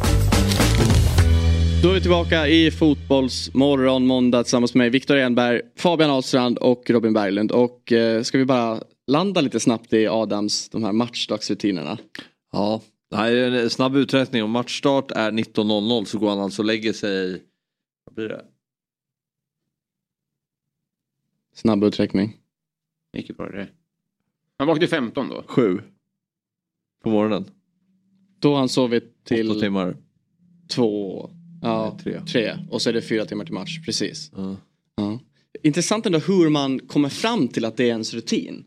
Då är vi tillbaka i Fotbollsmorgon måndag tillsammans med Viktor Enberg, Fabian Ahlstrand och Robin Berglund. Och eh, ska vi bara landa lite snabbt i Adams de här matchdagsrutinerna. Ja, Nej, en snabb uträkning. Om matchstart är 19.00 så går han alltså och lägger sig... Vad blir det? Snabb uträkning. Mycket bra det. Han vaknade 15 då. Sju. På morgonen. Då har han sovit till Åtta timmar. två, ja, tre. tre. Och så är det fyra timmar till match, precis. Ja. Intressant ändå hur man kommer fram till att det är ens rutin.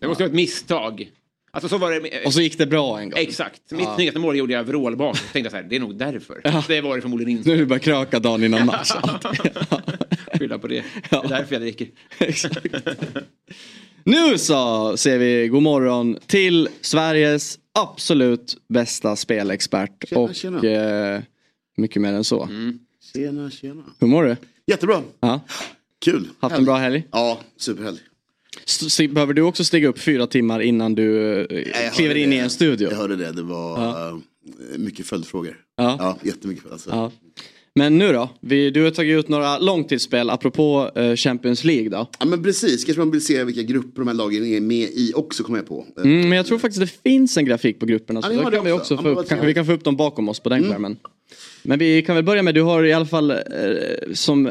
Det måste vara ett misstag. Alltså så var det. Och så gick det bra en gång. Exakt. Mitt Ja. snyggaste mål gjorde jag vrålbak. Tänkte så här, det är nog därför. Det var det förmodligen inte. Nu är det bara kröka dagen innan match. Skylla på det. Det är därför jag dricker. Nu så säger vi god morgon till Sveriges absolut bästa spelexpert. Tjena, och tjena. Eh, mycket mer än så. Tjena, tjena. Hur mår du? Jättebra. Ja. Kul. Haft en bra helg? Ja, superhelg. Behöver du också stiga upp fyra timmar innan du eh, kliver in i det. en studio? Jag hörde det. Det var Ja. eh, mycket följdfrågor. Ja. Ja, jättemycket. Alltså. Ja. Men nu då? Vi, du har tagit ut några långtidsspel apropå eh, Champions League då. Ja, men precis. Kanske man vill se vilka grupper de här lagen är med i också, kommer jag på. Mm, men jag tror faktiskt det finns en grafik på grupperna. Så Ja, kan det vi också. också få upp, kanske vi kan få upp dem bakom oss på den Mm. skärmen. Men vi kan väl börja med, du har i alla fall eh, som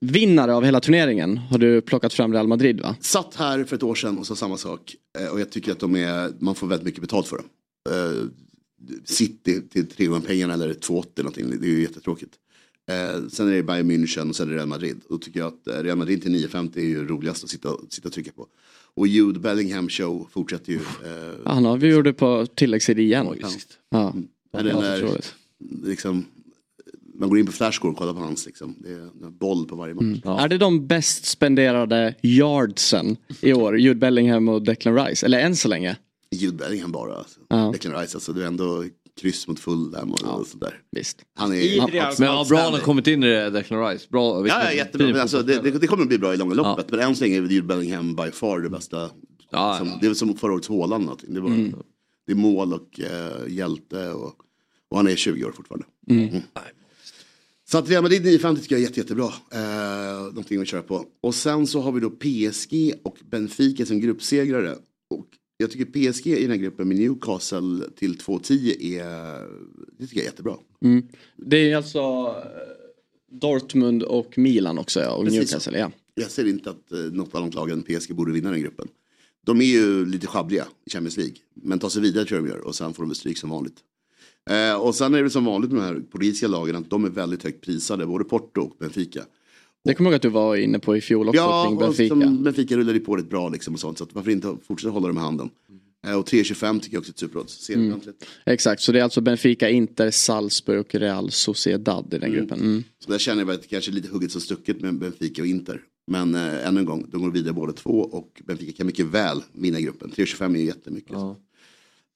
vinnare av hela turneringen har du plockat fram Real Madrid va? Satt här för ett år sedan och sa samma sak. Eh, Och jag tycker att de är, man får väldigt mycket betalt för dem. Eh, City till tre gånger pengarna eller 2,80 eller någonting. Det är ju jättetråkigt. Eh, sen är det Bayern München och sen är det Real Madrid. Då tycker jag att Real Madrid till 9,50 är ju roligast att sitta, sitta och trycka på. Och Jude Bellingham show fortsätter ju. Eh, Ja, Han har vi gjorde på tilläggstid igen. Ja. är det Ja, när, otroligt. liksom, man går in på Flashscore och kollar på hans. Liksom. Det är en boll på varje match. Är det de bäst spenderade yardsen i år? Jude Bellingham och Declan Rice? Eller än så länge? Jude Bellingham bara. Alltså. Ja. Declan Rice, alltså, det är ändå kryss mot Fulham och, och sådär. Visst. Han är han- Men ja, bra han har kommit in i det, Declan Rice. Bra. Ja, ja jättebra. Men alltså, det, det, det kommer att bli bra i långa loppet. Men än så länge är Jude Bellingham by far det bästa. Ja, som, ja. Det är som förra årets Haaland. någonting. Det, var, det är mål och eh, hjälte. Och, och han är 20 år fortfarande. Mm. Så att Real Madrid 950 tycker jag är jätte, jättebra. Eh, någonting att köra på. Och sen så har vi då PSG och Benfica som gruppsegrare. Och jag tycker PSG i den här gruppen med Newcastle till 2-10 är, det tycker jag är jättebra. Mm. Det är alltså eh, Dortmund och Milan också ja, och Precis Newcastle. Ja. Jag ser inte att eh, något annat lag än PSG borde vinna den gruppen. De är ju lite schabbliga i Champions League. Men tar sig vidare tror jag de gör och sen får de stryk som vanligt. Eh, och sen är det som vanligt med de här politiska lagen att de är väldigt högt prisade, både Porto och Benfica. Det kommer jag ihåg att du var inne på i fjol också Ja, kring och Benfica. som Benfica rullade på rätt bra liksom och sånt. Så att varför inte fortsätta hålla dem i handen. Eh, och 3.25 tycker jag också är ett superodds. Ser Mm. mm. Exakt, så det är alltså Benfica, Inter, Salzburg och Real Sociedad i den gruppen. Mm. Så där känner jag att det kanske är lite hugget som stucket med Benfica och Inter. Men eh, ännu en gång, de går vidare båda två och Benfica kan mycket väl vinna gruppen. 3.25 är ju jättemycket.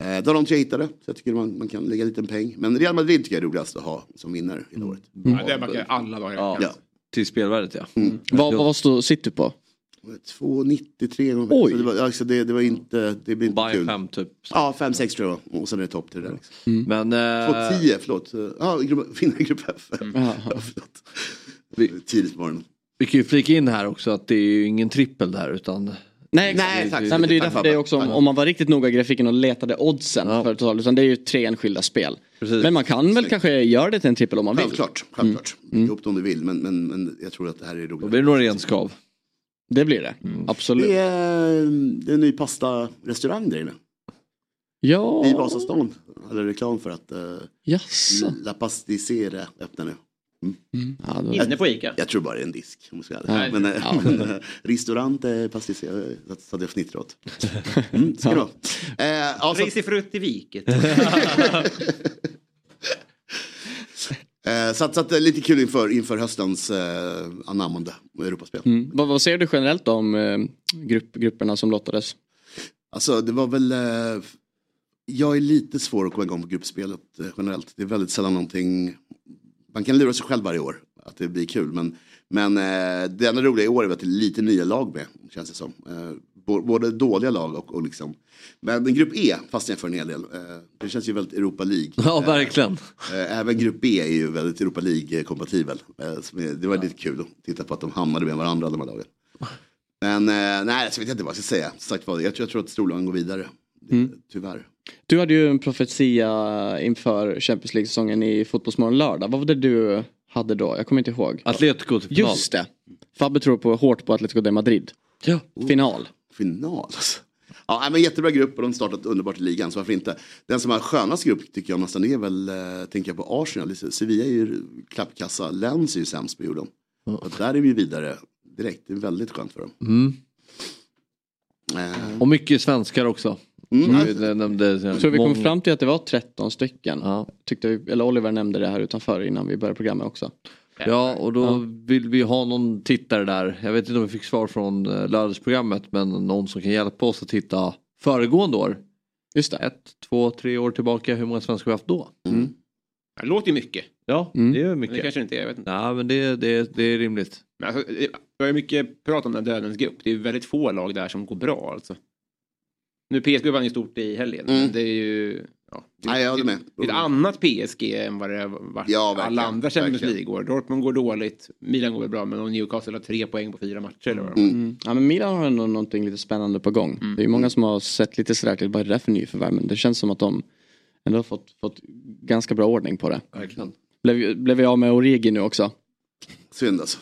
Eh, det var de tre jag hittade, så jag tycker man, man kan lägga en liten peng. Men Real Madrid tycker jag är roligast att ha som vinnare hela året. Ja, det backar alla dagar. Ja. Ja. Till spelvärdet ja. Vad, vad står, sitter du på? 2,93 någon Oj. så det, var, alltså det, det var inte, det blir inte Bayern kul. 5 typ. Ja, 5-6 tror jag. Och sen är det topp till det där. Liksom. Men... Eh, 2,10 förlåt. Ja, vinna grupp F. Ja, förlåt. Tidigt på morgonen. vi kan ju flika in här också att det är ju ingen trippel där utan... Nej, exakt. Nej, tack. Nej men det är ju därför det är också om, om man var riktigt noga i grafiken och letade oddsen Ja. för total, utan det är ju tre enskilda spel. Precis. Men man kan väl kanske göra det till en trippel om man vill. Självklart, självklart. Mm. ihop det om du vill, men, men, men jag tror att det här är Då roligt. blir det nog ren skav. Det blir det, absolut. Det är, det är en ny pastarestaurang där inne. Ja, I Vasastan. Hade reklam för att uh. La Pasticera öppnar nu. Ja, då, Inne på Ica. Jag tror bara det är en disk. Om jag ska vara ärlig. Ja. Men, eh, Ja. men restaurant så hade jag fnittrat åt. Mm, ska vara. Eh, ja, så, Risifrutt i viket. eh, så, att, så att, lite kul inför, inför höstens eh, anammande Europaspel. mm. vad, vad säger du generellt om eh, grupp, grupperna som lottades? Alltså det var väl, eh, jag är lite svår att komma igång på gruppspelet eh, generellt. Det är väldigt sällan någonting, man kan lura sig själv varje år att det blir kul. Men, men eh, det enda roliga i år är att det är lite nya lag med, känns det som. Eh, både dåliga lag och, och liksom, men en grupp E fastnar jag för en hel del. Eh, det känns ju väldigt Europa League. Ja, verkligen. Eh, Även grupp B är ju väldigt Europa League-kompatibel. Eh, Det var lite kul att titta på att de hamnade med varandra de här lagen. Men eh, nej, jag vet inte vad jag ska säga. Sagt, var, jag, tror, jag tror att storlagen går vidare. Det- Tyvärr. Du hade ju en profetia inför Champions League-säsongen i Fotbollsmorgon lördag. Vad var det du hade då? Jag kommer inte ihåg. Atletico till final. Just det. Fabbe tror på, hårt på Atletico de Madrid. Ja. Final. Final alltså. Ja, men jättebra grupp och de har startat underbart i ligan, så varför inte? Den som har skönast grupp tycker jag nästan är väl, eh, tänker jag på Arsenal. Sevilla är ju klappkassa, Lens är ju sämst på jorden. Och där är vi vidare direkt, det är väldigt skönt för dem. Mm. Eh, Och mycket svenskar också. Mm. Nämnde. Jag tror vi kom fram till att det var 13 stycken. Ja. Tyckte, vi- eller Oliver nämnde det här utanför innan vi började programmet också. Ja, och då vill vi ha någon tittare där. Jag vet inte om vi fick svar från eh, lördagsprogrammet, men någon som kan hjälpa oss att titta föregående år. Just det. Ett, två, tre år tillbaka. Hur många svenskar vi haft då? Det låter ju mycket. Ja, Mm. det är Men mycket. det kanske inte är, jag vet inte. Ja, men det, det, det är rimligt. Men alltså, det är mycket prat om den dödens grupp. Det är väldigt få lag där som går bra alltså. Nu PSG vann ju stort i helgen. Mm. Det är ju... Ja, det, Nej, jag håller med. det är ett annat PSG än vad det varit Ja, alla andra Champions verkligen. League-år. Dortmund går dåligt, Milan går väl bra, men Newcastle har tre poäng på fyra matcher. Eller vad det var. Mm. Ja, men Milan har ändå någonting lite spännande på gång. Mm. Det är ju många som har sett lite sådär till vad är det där för nyförvärv. Men det känns som att de ändå har fått, fått ganska bra ordning på det. Verkligen. Blev, blev vi av med Origi nu också? Synd alltså.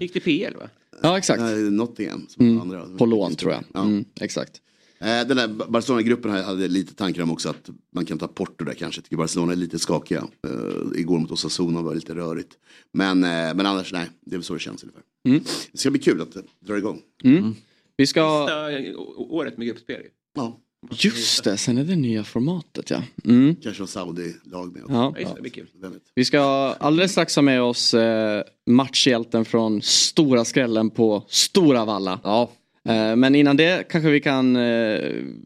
Gick till PL va? Ja exakt. Nej, Nottingham. Som Mm. andra. På lån tror jag. Ja. Mm, exakt. Eh, Den där Barcelona-gruppen här hade lite tankar om också att man kan ta Porto där kanske. Jag tycker Barcelona är lite skakiga. Eh, igår mot Osasuna var det lite rörigt. Men, eh, men annars nej, det är väl så det känns ungefär. Mm. Det ska bli kul att dra igång. Mm. Vi ska... Sista året med gruppspel. Ja, Just det, sen är det nya formatet ja. Mm. kanske någon Saudi-lag med också. ja. Ja. Vi ska alldeles strax ha med oss matchhjälten från stora skrällen på Stora Valla. Ja, men innan det kanske vi kan, eh,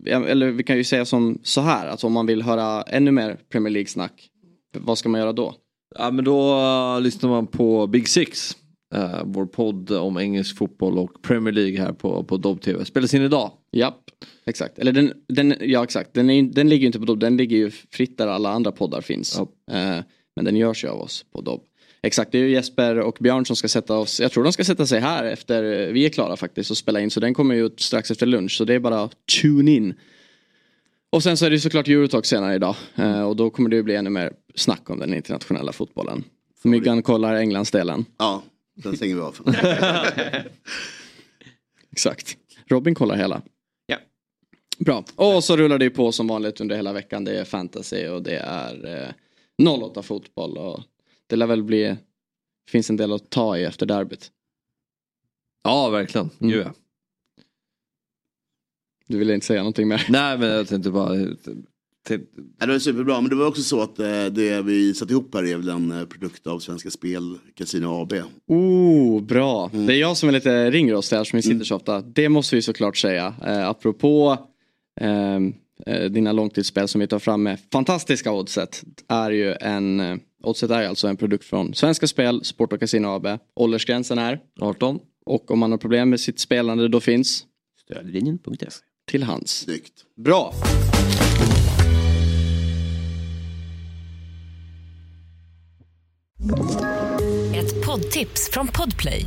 ja, eller vi kan ju säga som så här, att om man vill höra ännu mer Premier League-snack, vad ska man göra då? Ja men då uh, lyssnar man på Big Six. Vår podd om engelsk fotboll och Premier League här på, på Dobb TV. Spelas in idag. Japp, exakt. Eller den, den ja exakt, den, är, den ligger ju inte på Dobb, den ligger ju fritt där alla andra poddar finns. Ja. Eh, men den görs ju av oss på Dobb. Exakt, det är ju Jesper och Björn som ska sätta oss, jag tror de ska sätta sig här efter vi är klara faktiskt och spela in. Så den kommer ju ut strax efter lunch, så det är bara tune in. Och sen så är det ju såklart Eurotalk senare idag. Eh, och då kommer det ju bli ännu mer snack om den internationella fotbollen. Myggan kollar Englandsdelen. Ja, Sen stänger vi av. Exakt. Robin kollar hela. Ja. Bra. Och så rullar det ju på som vanligt under hela veckan. Det är fantasy och det är eh, 08 fotboll. Och det lär väl bli, finns en del att ta i efter derbyt. Ja, verkligen. Mm. Gud, ja. Du ville inte säga någonting mer? Nej, men jag tänkte bara... Nej, det var superbra, men det var också så att eh, det vi satte ihop här är väl en eh, produkt av Svenska Spel Casino AB. Oh, bra. Mm. Det är jag som är lite ringrostig här som inte sitter så ofta. Det måste vi såklart säga. Eh, apropå eh, eh, dina långtidsspel som vi tar fram med fantastiska oddset. Är ju en, eh, oddset är alltså en produkt från Svenska Spel, Sport och Casino AB. Åldersgränsen är 18. Och om man har problem med sitt spelande då finns Stödlinjen.se. till hands. Snyggt. Bra. Ett poddtips från Podplay.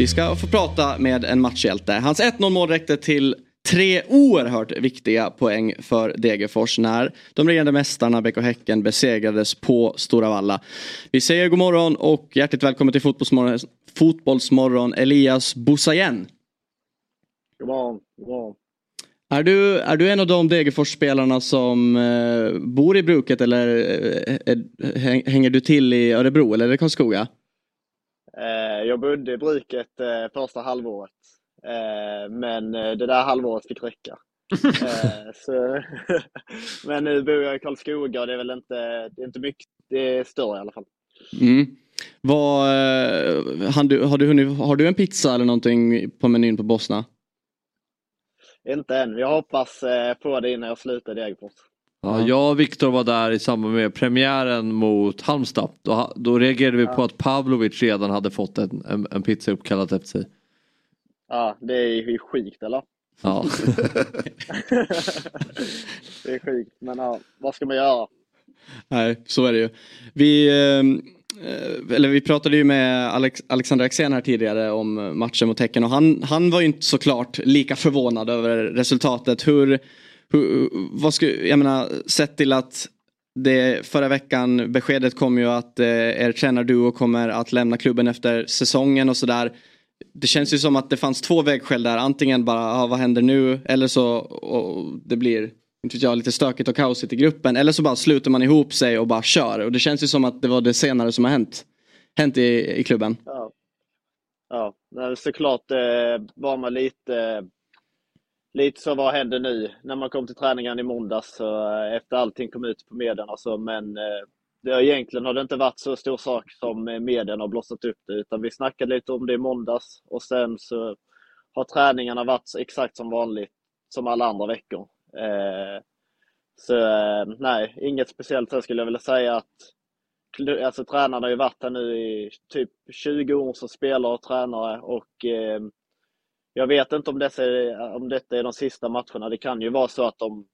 Vi ska få prata med en matchhjälte. Hans 1-0 mål räckte till tre oerhört viktiga poäng för Degerfors när de regerande mästarna BK Häcken besegrades på Stora Valla. Vi säger god morgon och hjärtligt välkommen till Fotbollsmorgon, Fotbollsmorgon Elias Boussayen. God morgon. God morgon. Är du, är du en av de Degerfors-spelarna som eh, bor i bruket eller eh, hänger du till i Örebro eller är det Karlskoga? Eh, jag bodde i bruket eh, första halvåret. Eh, men det där halvåret fick räcka. Så, men nu bor jag i Karlskoga och det är väl inte, det är inte mycket, det är större i alla fall. Mm. Vad, har, du, har, du hunnit, har du en pizza eller någonting på menyn på Bosna? Inte än. Jag hoppas på det innan jag slutar i Degerfors. Ja, jag och Viktor var där i samband med premiären mot Halmstad. Då, då reagerade vi på att Pavlovic redan hade fått en, en, en pizza uppkallad efter sig. Ja, det är ju sjukt eller? Ja. det är sjukt, men ja, vad ska man göra? Nej, så är det ju. Vi, eh, eller vi pratade ju med Alex, Alexander Axén här tidigare om matchen mot Häcken och han, han var ju inte såklart lika förvånad över resultatet. Hur vad ska, jag menar, sett till att det, förra veckan beskedet kom ju att eh, er tränarduo kommer att lämna klubben efter säsongen och sådär. Det känns ju som att det fanns två vägskäl där. Antingen bara, ah, vad händer nu? Eller så och det blir inte jag, lite stökigt och kaosigt i gruppen. Eller så bara sluter man ihop sig och bara kör. Och det känns ju som att det var det senare som har hänt, hänt i, i klubben. Ja, ja nej, såklart eh, var man lite, lite så vad händer nu? När man kom till träningen i måndags så, eh, efter allting kom ut på medierna så, men eh, det, har- egentligen har det inte varit så stor sak som eh, medierna har blossat upp det, utan vi snackade lite om det i måndags och sen så har träningarna varit exakt som vanligt, som alla andra veckor. Så nej, inget speciellt. Sen skulle jag vilja säga att alltså, tränarna har ju varit här nu i typ 20 år som spelare och tränare och eh, jag vet inte om, dessa, om detta är de sista matcherna. Det kan ju vara så att de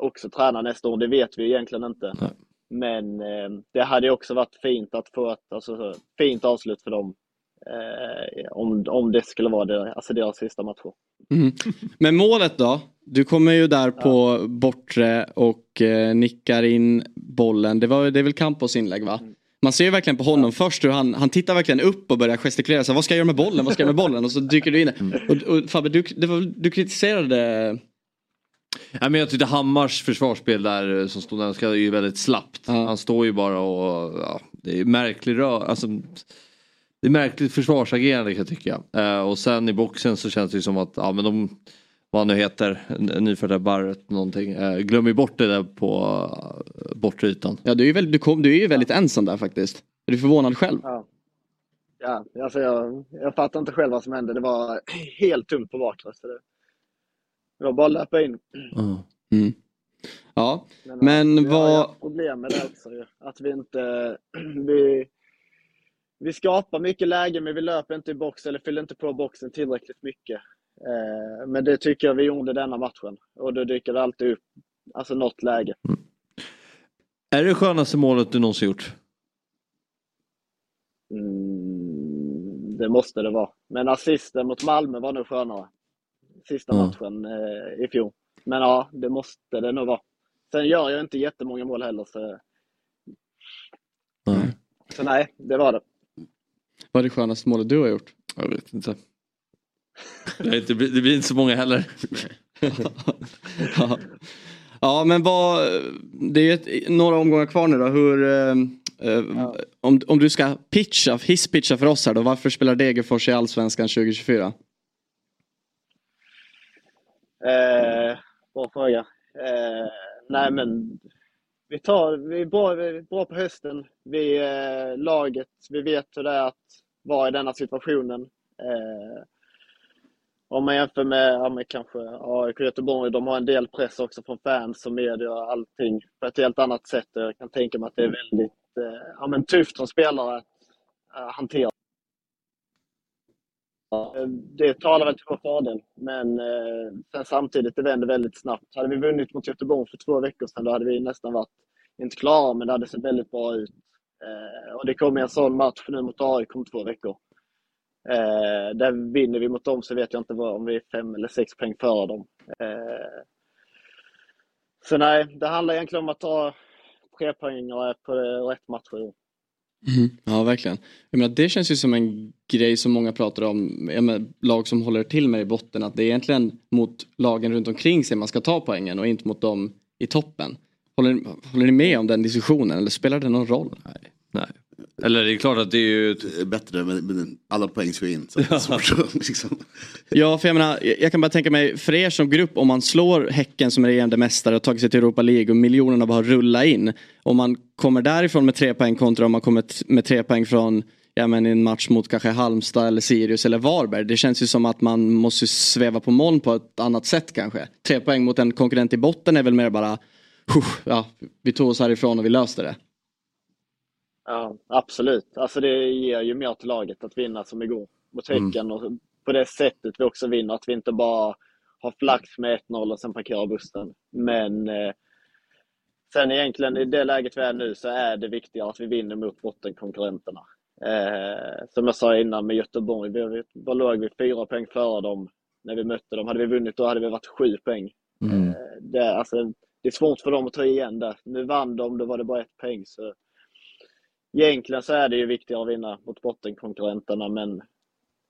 också tränar nästa år, det vet vi egentligen inte. Men eh, det hade också varit fint att få ett alltså, fint avslut för dem eh, om, om det skulle vara det, alltså deras sista matcher. Mm. Men målet då? Du kommer ju där på bortre och eh, nickar in bollen. Det, var, det är väl Campos inlägg va? Man ser ju verkligen på honom först hur han, han tittar verkligen upp och börjar gestikulera. Så, vad ska jag göra med bollen? Vad ska jag göra med bollen? Och så dyker du in. Och, och Fabbe, du, det var, du kritiserade Ja, men jag tyckte Hammars försvarsspel där eh, som stod där är ju väldigt slappt. Han står ju bara och ja, det är märklig rör. Alltså, det är märkligt försvarsagerande kan jag tycka. Eh, och sen i boxen så känns det ju som att ja, men de vad han nu heter, nyfödda Barrett någonting. Eh, glömmer bort det där på uh, bortre ytan. Ja, du är ju väldigt, du kom, du är ju väldigt ensam där faktiskt. Är du förvånad själv? Ja. Ja, alltså jag, jag fattar inte själv vad som hände. Det var helt tomt på bakre. Så det, det var bara att löpa in. Mm. Ja, Men, men vi har ju vad... haft problem med det också. ju. Att vi inte... Vi, vi skapar mycket läge men vi löper inte i box eller fyller inte på boxen tillräckligt mycket. Eh, men det tycker jag vi gjorde denna matchen. Och då dyker det alltid upp alltså något läge. Är det skönaste målet du någonsin gjort? Mm, det måste det vara. Men assisten mot Malmö var nog skönare. Sista Ja. matchen eh, i fjol. Men ja, det måste det nog vara. Sen gör jag inte jättemånga mål heller. Så, så nej, det var det. Vad är det skönaste målet du har gjort? Jag vet inte. Det, inte, det blir inte så många heller. ja. ja men vad, det är ju ett, några omgångar kvar nu då. Hur, eh, eh, om, om du ska pitcha, hisspitcha för oss här då. Varför spelar Degerfors i Allsvenskan 2024? Eh, bra fråga. Eh, nej men vi, tar, vi, är bra, vi är bra på hösten. Vi är laget, vi vet hur det är att vara i denna situationen. Eh, om man jämför med, ja, med kanske AIK Göteborg, de har en del press också från fans och media och allting på ett helt annat sätt. Jag kan tänka mig att det är väldigt eh, ja, men tufft som spelare att eh, hantera. Det talar väl till vår fördel, men eh, sen samtidigt, det vänder väldigt snabbt. Hade vi vunnit mot Göteborg för två veckor sedan, då hade vi nästan varit, inte klara, men det hade sett väldigt bra ut. Eh, och det kommer en sån match nu mot AIK om två veckor. Eh, där vinner vi mot dem så vet jag inte vad, om vi är fem eller sex poäng före dem. Eh, så nej, det handlar egentligen om att ta tre poäng på rätt matcher. Ja verkligen. Jag menar, det känns ju som en grej som många pratar om. Jag menar, lag som håller till med i botten. Att det är egentligen mot lagen runt omkring sig man ska ta poängen och inte mot dem i toppen. Håller, håller ni med om den diskussionen eller spelar det någon roll? Nej. Nej. Eller det är klart att det är ju... Det är bättre men, alla poäng ska in. Så är svårt, liksom. Ja, för jag menar, jag kan bara tänka mig för er som grupp om man slår Häcken som är regerande mästare och tagit sig till Europa League och miljonerna bara rullar in. Om man kommer därifrån med tre poäng kontra om man kommer med tre poäng från ja, men en match mot kanske Halmstad eller Sirius eller Varberg. Det känns ju som att man måste sväva på moln på ett annat sätt kanske. Tre poäng mot en konkurrent i botten är väl mer bara, "Huh, ja, vi tog oss härifrån och vi löste det. Ja, absolut. Alltså det ger ju mer till laget att vinna som igår mot Häcken och på det sättet vi också vinner. Att vi inte bara har flax med 1-0 och sen parkerar bussen. Men eh, sen egentligen i det läget vi är nu så är det viktigare att vi vinner mot bottenkonkurrenterna. Eh, som jag sa innan med Göteborg, vi, var låg vi fyra poäng före dem när vi mötte dem. Hade vi vunnit då hade vi varit sju poäng. Mm. Eh, det, alltså, det är svårt för dem att ta igen det. Nu vann de, då var det bara ett poäng. Så egentligen så är det ju viktigare att vinna mot bottenkonkurrenterna, men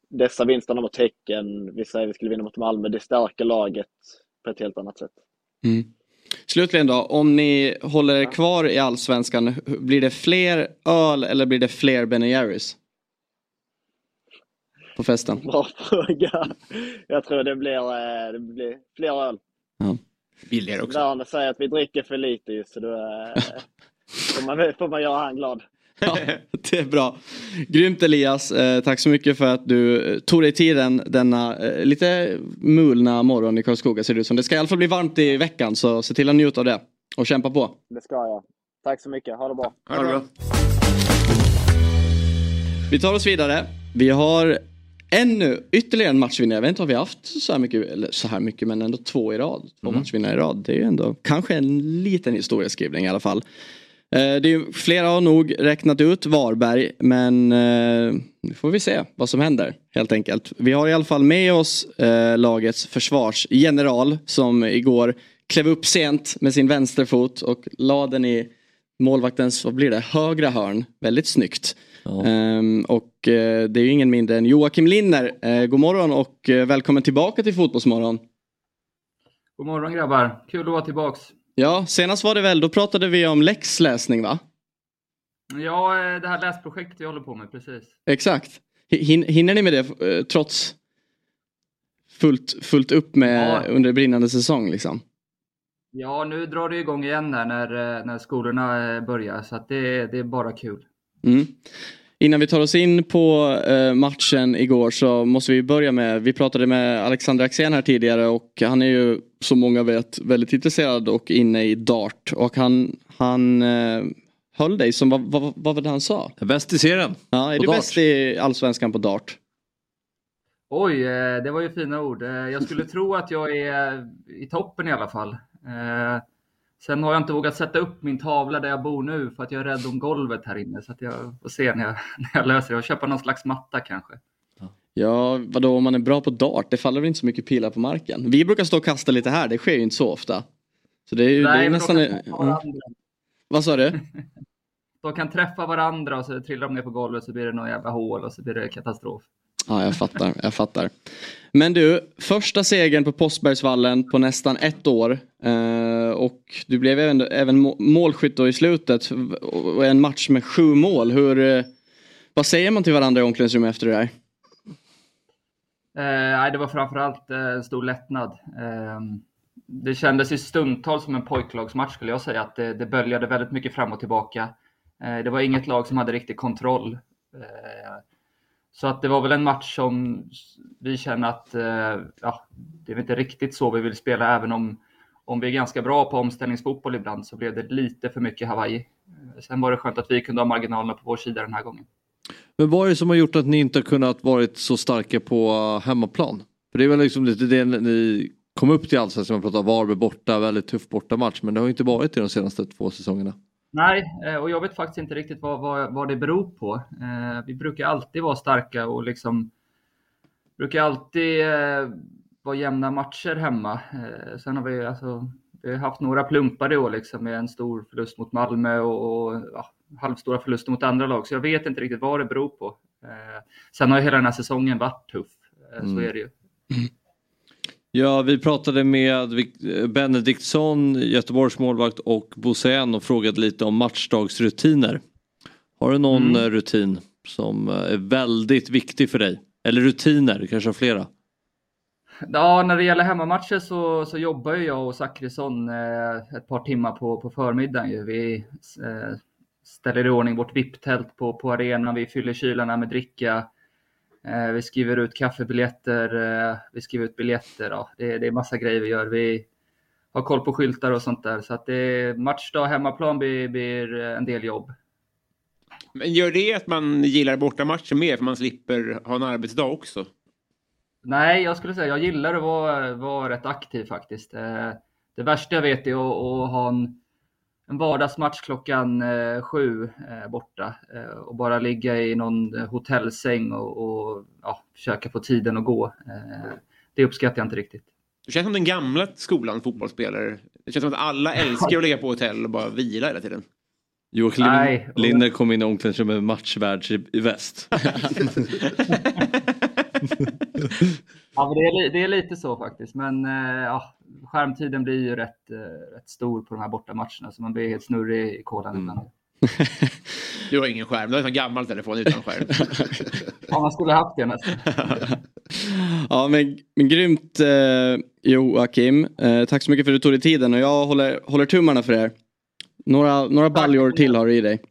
dessa vinsterna mot Häcken, vi säger vi skulle vinna mot Malmö, det stärker laget på ett helt annat sätt. Mm. Slutligen då, om ni håller er kvar i Allsvenskan, blir det fler öl eller blir det fler Ben Jerrys? På festen? Bra fråga. Jag tror det blir, eh, det blir fler öl. Ja. Billigare också. Werner säger att vi dricker för lite så då eh, får, man, får man göra han glad. Ja, det är bra. Grymt Elias, eh, tack så mycket för att du eh, tog dig tiden denna eh, lite mulna morgon i Karlskoga ser det ut som. Det ska i alla fall bli varmt i veckan så se till att njuta av det. Och kämpa på. Det ska jag. Tack så mycket. Ha det bra. Ha det bra. Vi tar oss vidare. Vi har ännu ytterligare en matchvinnare. Jag vet inte om vi har haft så här mycket, eller så här mycket men ändå två i rad. Två matchvinnare i rad. Det är ju ändå kanske en liten historieskrivning i alla fall. Eh, Det är flera har nog räknat ut Varberg men eh, nu får vi se vad som händer helt enkelt. Vi har i alla fall med oss eh, lagets försvarsgeneral som igår klev upp sent med sin vänsterfot och la den i målvaktens, vad blir det, högra hörn. Väldigt snyggt. Ehm, och det är ju ingen mindre än Joakim Linner. Eh, god morgon och välkommen tillbaka till Fotbollsmorgon. God morgon grabbar, kul att vara tillbaks. Ja, senast var det väl, då pratade vi om läxläsning va? Ja, eh, det här läsprojektet vi håller på med, precis. Exakt. Hin- Hinner ni med det eh, trots fullt, fullt upp med Ja. under brinnande säsong liksom? Ja, nu drar det igång igen där när, eh, när skolorna börjar, så det, det är bara kul. Mm. Innan vi tar oss in på eh, matchen igår så måste vi börja med, vi pratade med Alexander Axén här tidigare och han är ju som många vet väldigt intresserad och inne i dart och han, han eh, höll dig som, vad, vad, vad var det han sa? Bäst i serien. Ja, är På du dart. bäst i allsvenskan på dart? Oj, eh, det var ju fina ord. Jag skulle tro att jag är i toppen i alla fall. Sen har jag inte vågat sätta upp min tavla där jag bor nu för att jag är rädd om golvet här inne. Så att jag får se när jag, när jag löser det. Jag köper någon slags matta kanske. Ja, vadå om man är bra på dart? Det faller väl inte så mycket pilar på marken? Vi brukar stå och kasta lite här, det sker ju inte så ofta. Så det är ju det är nästan... Mm. Vad sa du? De kan träffa varandra och så trillar de ner på golvet så blir det någon jävla hål och så blir det katastrof. Ja, jag fattar. Jag fattar. Men du, första segern på Postbergsvallen på nästan ett år. Eh, och du blev även, även målskytt då i slutet. Och en match med sju mål. Hur, eh, vad säger man till varandra i omklädningsrummet efter det där? Eh, det var framförallt eh, en stor lättnad. Eh, det kändes i stundtal som en pojklagsmatch skulle jag säga. Att det, det böljade väldigt mycket fram och tillbaka. Eh, det var inget lag som hade riktig kontroll. Eh, så att det var väl en match som vi känner att eh, ja, det är inte riktigt så vi vill spela. Även om, om vi är ganska bra på omställningsfotboll ibland så blev det lite för mycket Hawaii. Sen var det skönt att vi kunde ha marginalerna på vår sida den här gången. Men vad är det som har gjort att ni inte har kunnat varit så starka på eh, hemmaplan? För det är väl liksom lite det ni kom upp till allsvenskan, man pratar Varberg borta, väldigt tuff bortamatch. Men det har ju inte varit det de senaste två säsongerna. Nej, eh, och jag vet faktiskt inte riktigt vad, vad, vad det beror på. Eh, Vi brukar alltid vara starka och liksom brukar alltid eh, vara jämna matcher hemma. Eh, Sen har vi alltså vi har haft några plumpar i år liksom med en stor förlust mot Malmö och, och ja, halvstora förluster mot andra lag. Så jag vet inte riktigt vad det beror på. Sen har ju hela den här säsongen varit tuff. Så Mm. är det ju. Ja, vi pratade med Vik- Benediktsson, Göteborgs målvakt och Bosén och frågade lite om matchdagsrutiner. Har du någon Mm. eh, rutin som eh, är väldigt viktig för dig? Eller rutiner, du kanske har flera? Ja, när det gäller hemmamatcher så, så jobbar ju jag och Zachrisson eh, ett par timmar på, på förmiddagen. Ju. Vi eh, ställer i ordning vårt VIP-tält på, på arenan, vi fyller kylarna med dricka. Eh, vi skriver ut kaffebiljetter, eh, vi skriver ut biljetter. Ja. Det, det är massa grejer vi gör. Vi har koll på skyltar och sånt där. Så att det matchdag, hemmaplan blir, blir en del jobb. Men gör det att man gillar bortamatcher mer för man slipper ha en arbetsdag också? Nej, jag skulle säga jag gillar att vara, vara rätt aktiv faktiskt. Eh, Det värsta jag vet är att, att ha en, en vardagsmatch klockan eh, sju eh, borta eh, och bara ligga i någon hotellsäng och, och ja, försöka få tiden att gå. Eh, Det uppskattar jag inte riktigt. Du känns som den gamla skolan fotbollsspelare. Det känns som att alla älskar att ligga på hotell och bara vila hela tiden. Joakim Nej. Linder kom in i omklädningsrummet med matchvärds i, i väst. Ja, men det, är, det är lite så faktiskt, men eh, ja, skärmtiden blir ju rätt, eh, rätt stor på de här bortamatcherna så man blir helt snurrig i kolan ibland. Du har ingen skärm, du har en gammal telefon utan skärm. Ja, man skulle haft det nästan. Ja men, men grymt eh, Joakim. Eh, tack så mycket för att du tog dig tiden och jag håller, håller tummarna för er. Några, några baljor till har du i dig.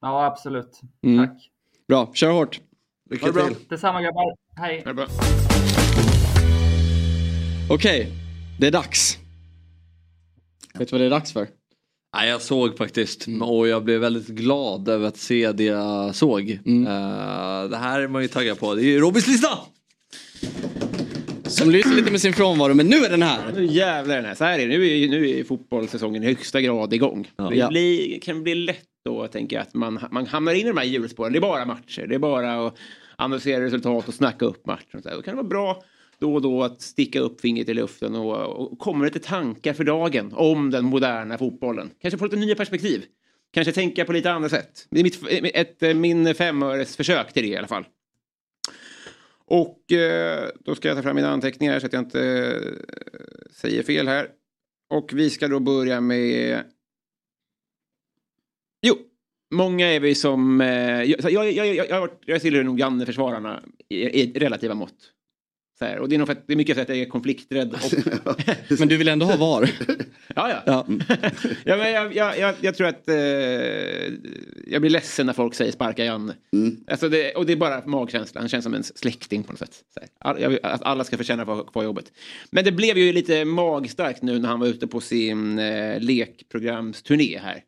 Ja, absolut. Mm. Tack. Bra, kör hårt. Lycka till. Detsamma grabbar. Hej. Okej, det är dags. Vet du vad det är dags för? Nej, jag såg faktiskt och jag blev väldigt glad över att se det jag såg. Eh, det här är man ju taggad på. Det är ju Robins lista! Som lyser lite med sin frånvaro, men nu är den här. Nu jävlar är den här. Så här är det. Nu är, nu är fotbollssäsongen i högsta grad igång. Det Ja. blir, kan bli lätt då, tänker jag, att man, man hamnar in i de här hjulspåren. Det är bara matcher. Det är bara att analysera resultat och snacka upp matchen. Så här. Då kan det vara bra då och då att sticka upp fingret i luften och, och komma lite tankar för dagen om den moderna fotbollen. Kanske få lite nya perspektiv. Kanske tänka på lite andra sätt. Det är mitt, ett, ett, min femöres försök till det i alla fall. Och eh, då ska jag ta fram mina anteckningar så att jag inte eh, säger fel här. Och vi ska då börja med... Många är vi som... Eh, jag, jag, jag, jag, jag, tillhör nog Janne-försvararna i, i relativa mått. Så här, och det är nog för att det är mycket för att jag är konflikträdd. Och, Men du vill ändå ha VAR? ja, ja. Ja. ja, men jag, jag, jag, jag tror att eh, jag blir ledsen när folk säger sparka Janne. Alltså det, och det är bara magkänslan, han känns som en släkting på något sätt. Så här. All, jag, vill att alla ska förtjäna att få jobbet. Men det blev ju lite magstarkt nu när han var ute på sin eh, lekprogramsturné här.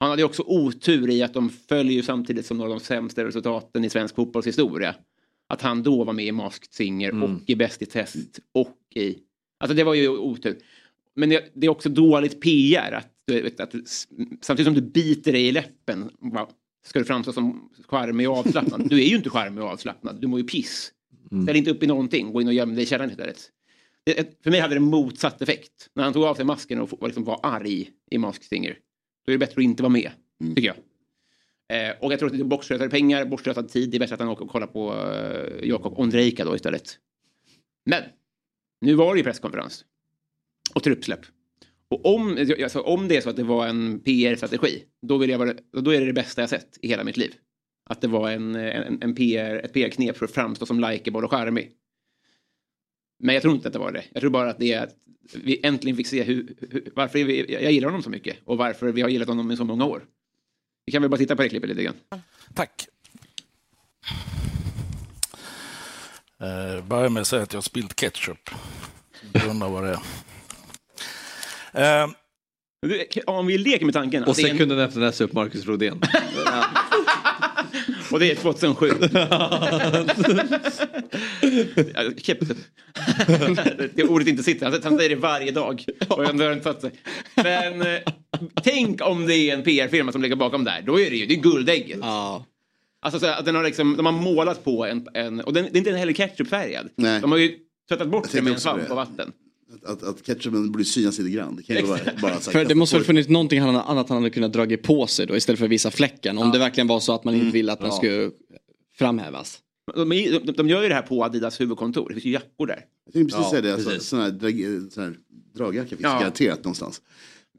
Han hade också otur i att de följer samtidigt som några av de sämsta resultaten i svensk fotbollshistoria. Att han då var med i Masked Singer Mm. och i Bäst i test och i... Alltså det var ju otur. Men det, det är också dåligt PR att, att s- samtidigt som du biter dig i läppen ska du framstå som charmig och avslappnad. Du är ju inte charmig och avslappnad, du mår ju piss. Ställ inte upp i någonting, gå in och göm dig i källaren istället. För mig hade det motsatt effekt. När han tog av sig masken och var, liksom var arg i Masked Singer. Då är det bättre att inte vara med, tycker jag. Eh, och jag tror att det är bortslösade pengar, bortslösad tid. Det är bättre att han åker och kollar på eh, Jakob Ondrejka då istället. Men nu var det ju presskonferens och truppsläpp. Och om, alltså, om det är så att det var en PR-strategi, då, vill jag vara, då är det det bästa jag sett i hela mitt liv. Att det var en, en, en PR, ett PR-knep för att framstå som likeable och charmig. Men jag tror inte att det var det. Jag tror bara att det är att vi äntligen fick se hur, hur, varför vi, jag gillar honom så mycket och varför vi har gillat honom i så många år. Vi kan väl bara titta på det klippet lite grann. Tack. Eh, börjar med att säga att jag har spillt ketchup. Undrar vad det är. Eh, Om vi leker med tanken. Och är en- sekunden efter nästa upp Marcus Rodén. Och det är 2007. Ja, Ketchup. det ordet inte sitter. Han- Han säger det varje dag. Och ändå har inte satt sig. Men eh, tänk om det är en PR-firma som ligger bakom där. Då är det ju det är guldägget. Alltså så att den har liksom, de har målat på en, en och den, det är inte heller ketchupfärgad. De har ju tvättat bort Jag det med en svamp och vatten. Att, att ketchupen borde synas lite grann. Det kan ju vara bara här För det måste väl funnits någonting annat han hade kunnat dragit på sig då istället för att visa fläcken. Om det verkligen var så att man inte ville att den Ja. skulle framhävas. De, de, de gör ju det här på Adidas huvudkontor. Det finns ju jackor där. Jag tänkte precis Ja, säga det. Alltså, precis. sån här, drag, sån här dragjacka finns Ja. garanterat någonstans.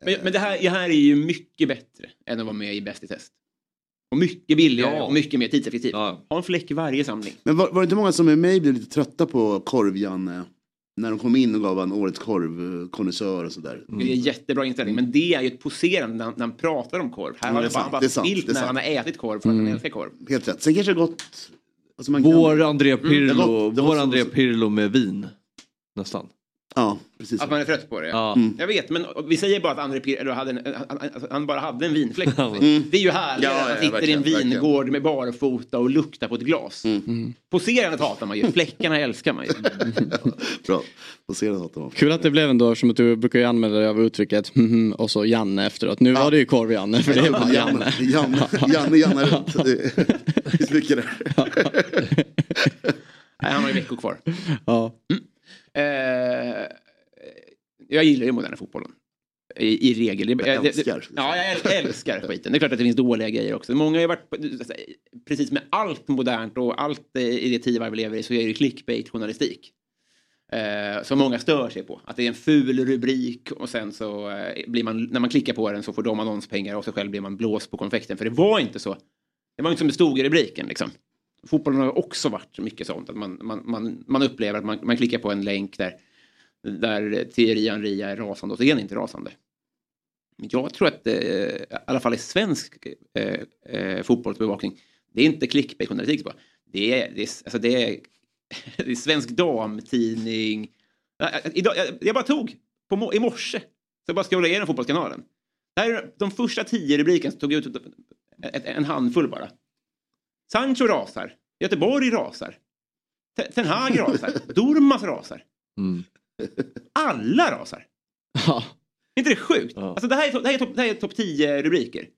Men, men det, här, det här är ju mycket bättre än att vara med i Bäst i test. Och mycket billigare Ja. och mycket mer tidseffektivt. Ha en fläck i varje samling. Men var, var det inte många som med mig blev lite trötta på korv-Janne? När de kom in och gav en årets korvkonnässör och sådär. Det är en jättebra inställning. Men det är ju ett poserande när, när han pratar om korv. Här Mm, har det han bara det spilt det är när sant. han har ätit korv för att han Mm. älskar korv. Helt rätt. Sen kanske det gått... Alltså man Vår kan- André Mm, det Pirlo, gått- det har vår André Pirlo med vin. Nästan. Ja, precis. Att man är trött på det. Ja. Mm. Jag vet, men vi säger bara att André Pirlo hade en, han, han, bara hade en vinfläck. på sig. Mm. Det är ju härligt Ja, att han ja, sitter i en verkligen, verkligen. vingård med barfota och luktar på ett glas. Mm. Poserandet hatar man ju, fläckarna älskar man ju. Bra. Poserandet hatar man. Kul att det blev ändå, som att du brukar ju använda dig av uttrycket "Mhm", och så Janne efteråt. Nu var det ju korv-Janne för det är bara Janne. Janne, Janne, Janne runt. Det finns mycket där. Nej, han har ju veckor kvar. Ja. Eh, jag gillar ju moderna fotbollen. I, i regel. Jag det- älskar. Ja, jag äl- älskar skiten. Det är klart att det finns dåliga grejer också. Många har ju varit, precis med allt modernt och allt eh, i det tidevarv vi lever i så är det clickbait-journalistik. Eh, som många stör sig på. Att det är en ful rubrik och sen så eh, blir man, när man klickar på den så får de annonspengar och så själv blir man blåst på konfekten. För det var inte så. Det var inte som det stod i rubriken liksom. Fotbollen har också varit mycket sånt. Att man, man, man, man upplever att man, man klickar på en länk där, där Thierry Henry är rasande och så är han inte rasande. Jag tror att eh, i alla fall i svensk eh, eh, fotbollsbevakning, det är inte clickbait-journalistik bara. Det är, det är, alltså det är, det är svensk damtidning. Idag, jag, jag bara tog på, i morse, så jag bara scrollade igenom Fotbollskanalen. Det här är de första tio rubrikerna som tog jag ut ett, ett, en handfull bara. Sancho rasar, Göteborg rasar, Te- Ten Hag rasar, Durmaz rasar. Alla rasar. Ja. Är inte det sjukt? Alltså det här är, to- det här är topp det här är topp 10 rubriker.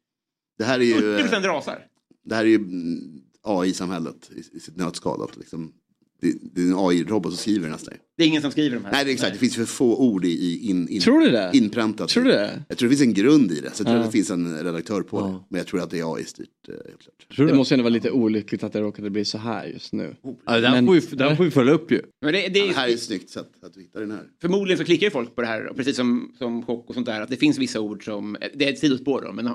Det här är ju... 40% rasar. Det här är ju mm, AI-samhället i, i sitt nötskal. Att liksom, det, det är en AI-robot som skriver nästan. Det är ingen som skriver de här. Nej, det är exakt. Det finns för få ord i, i in, in, Tror du det? inpräntat. Tror du det? Jag tror det finns en grund i det. Så jag tror Ja. att det finns en redaktör på det. Men jag tror att det är AI-styrt. eh, klart. Det måste ändå vara lite olyckligt att det råkade bli så här just nu. Ja, det här får vi- det får vi följa upp ju. Men det, det är, Det här är ett snyggt sätt att du hittar den här. Förmodligen så klickar ju folk på det här, och precis som, som chock och sånt där, att det finns vissa ord som, det är ett sidospår då, men eh,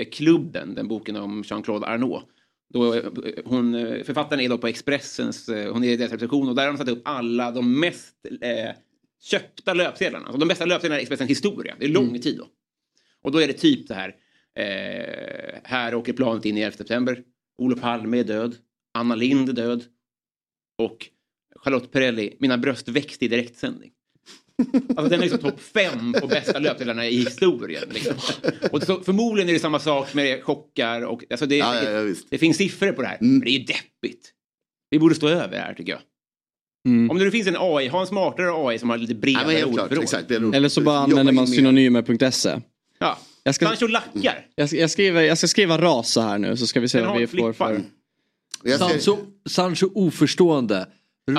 eh, Klubben, den boken om Jean-Claude Arnault, då, eh, hon, eh, författaren är då på Expressens, eh, hon är i deras reception och där har de satt upp alla de mest eh, köpta löpsedlarna, alltså de bästa löpsedlarna i Expressens historia, det är lång tid då. Och då är det typ det här, eh, här åker planet in i 11 september, Olof Palme är död, Anna Lind är död. Och Charlotte Perrelli, mina bröst växte i direktsändning. Alltså den är liksom topp fem på bästa löpsedlarna i historien. Liksom. Och så, förmodligen är det samma sak med chockar och alltså det, Ja, ja, ja, visst. det finns siffror på det här. Men det är ju deppigt. Vi borde stå över det här tycker jag. Om det nu finns en AI, ha en smartare AI som har lite Ja, bredare klart, ordförråd. Eller så bara använder man synonymer.se. Ja. Jag ska, Sancho lackar. jag, ska- jag, skriver, jag ska skriva rasa här nu så ska vi se Den vad vi får för... Sancho, Sancho oförstående.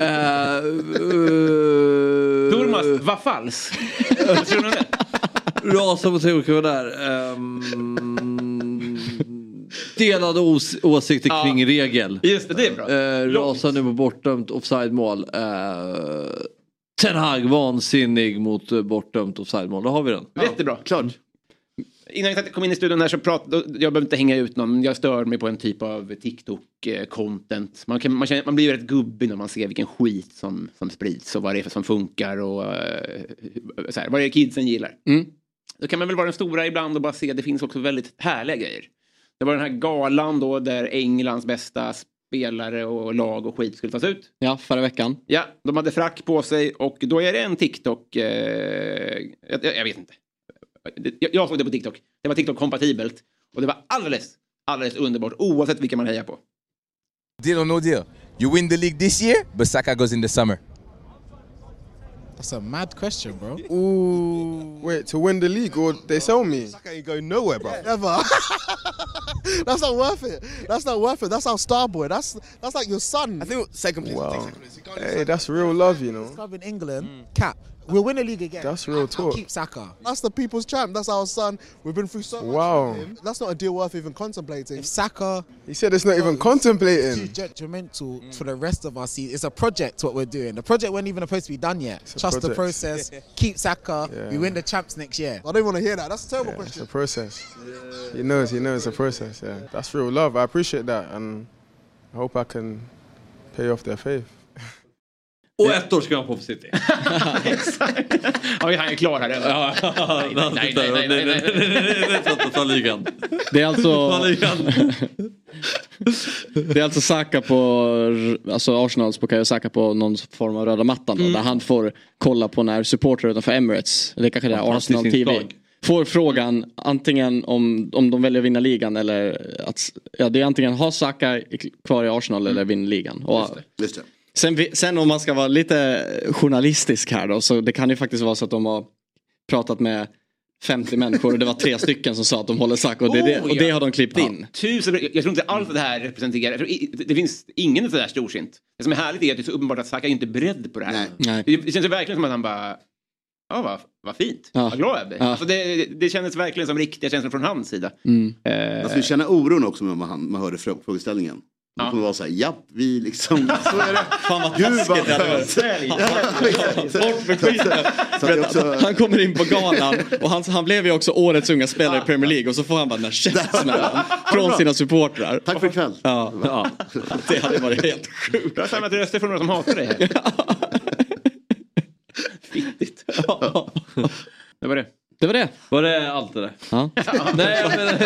Eh, Turmas, vad falskt? Rasa på olika där. Um, delade os åsikter Ja. kring regel. Just det, det är bra. Uh, rasa nu på bortdömt offside-mål. Uh, Ten Hag vansinnig mot uh, bortdömt offside-mål. Då har vi den. Jättebra. Klart. Innan jag kom in i studion här så pratade, jag behöver inte hänga ut någon, men jag stör mig på en typ av TikTok-content. Man, kan, man, känner, man blir rätt gubbig när man ser vilken skit som, som sprids och vad det är som funkar och eh, så här, vad det är kidsen gillar. Mm. Då kan man väl vara den stora ibland och bara se att det finns också väldigt härliga grejer. Det var den här galan då där Englands bästa spelare och lag och skit skulle tas ut. Ja, förra veckan. Ja, de hade frack på sig och då är det en TikTok... Eh, jag, jag vet inte. Jag, såg det på TikTok. Det var TikTok-kompatibelt. Och det var alldeles, alldeles underbart oavsett vilka man hejar på. Deal or no deal? You win the league this year, but Saka goes in the summer. That's a mad question, bro. Ooh. Wait, to win the league or they sell me? Saka ain't going nowhere, bro. Ever. that's not worth it. That's not worth it. That's our star boy. That's that's like your son. I think second place. Wow. Hey, that's real love, you know. Club in England, cap. We'll win the league again. That's real talk. Keep Saka. That's the people's champ. That's our son. We've been through so much. Wow. with him. That's not a deal worth even contemplating. If Saka, He said it's not even contemplating. detrimental for the rest of our season. It's a project what we're doing. The project wasn't even supposed to be done yet. a Trust the project. process. Keep Saka. Yeah. We win the champs next year. I don't want to hear that. That's a terrible It's question. a process. He knows, he knows it's a process, yeah. That's real love. I appreciate that and I hope I can pay off their faith. Och ett år ska han på för City. Ja, han är klar här. eller? Ja, nej, nej, nej, nej, nej, nej, nej, nej. nej. Ta ligan. Det är alltså... Det är alltså Saka på, alltså Arsenals Bukayo Saka på någon form av röda mattan då, Mm. där han får kolla på när supportrar utanför Emirates, det kanske det är Arsenal TV, får frågan antingen om, om de väljer att vinna ligan eller att, ja det är antingen ha Saka kvar i Arsenal eller vinna ligan. Och, Just det. Sen, vi- sen om man ska vara lite journalistisk här då, så det kan ju faktiskt vara så att de har pratat med 50 människor och det var tre stycken som sa att de håller Saka och det, det, och det har de klippt in. Tusen, jag tror inte alls att det här representerar, tror, det det finns ingen sådär storsint. Det som är härligt är att det är så uppenbart att Saka är inte beredd på det här. Nej. Det, det känns ju verkligen som att han bara, ja vad, vad fint, Ja. vad glad jag blir. Ja. Alltså det, det, kändes verkligen som riktiga känslor från hans sida. Mm. Eh, Man skulle känna oron också när man, man hörde frå- frågeställningen. Man kommer vara såhär, japp, vi liksom, så är det. Fan vad taskigt det hade varit. Bort med skiten. Han kommer in på galan och han, han blev ju också årets unga spelare i Premier League och så får han bara den där käftsmällen från sina supportrar. Tack för ikväll. Ja, ja. Det hade varit helt sjukt. Jag har samlat röster från några som hatar dig här. Fittigt. Det var det. Det var det. Var det allt det där? Ja. Nej, jag menar...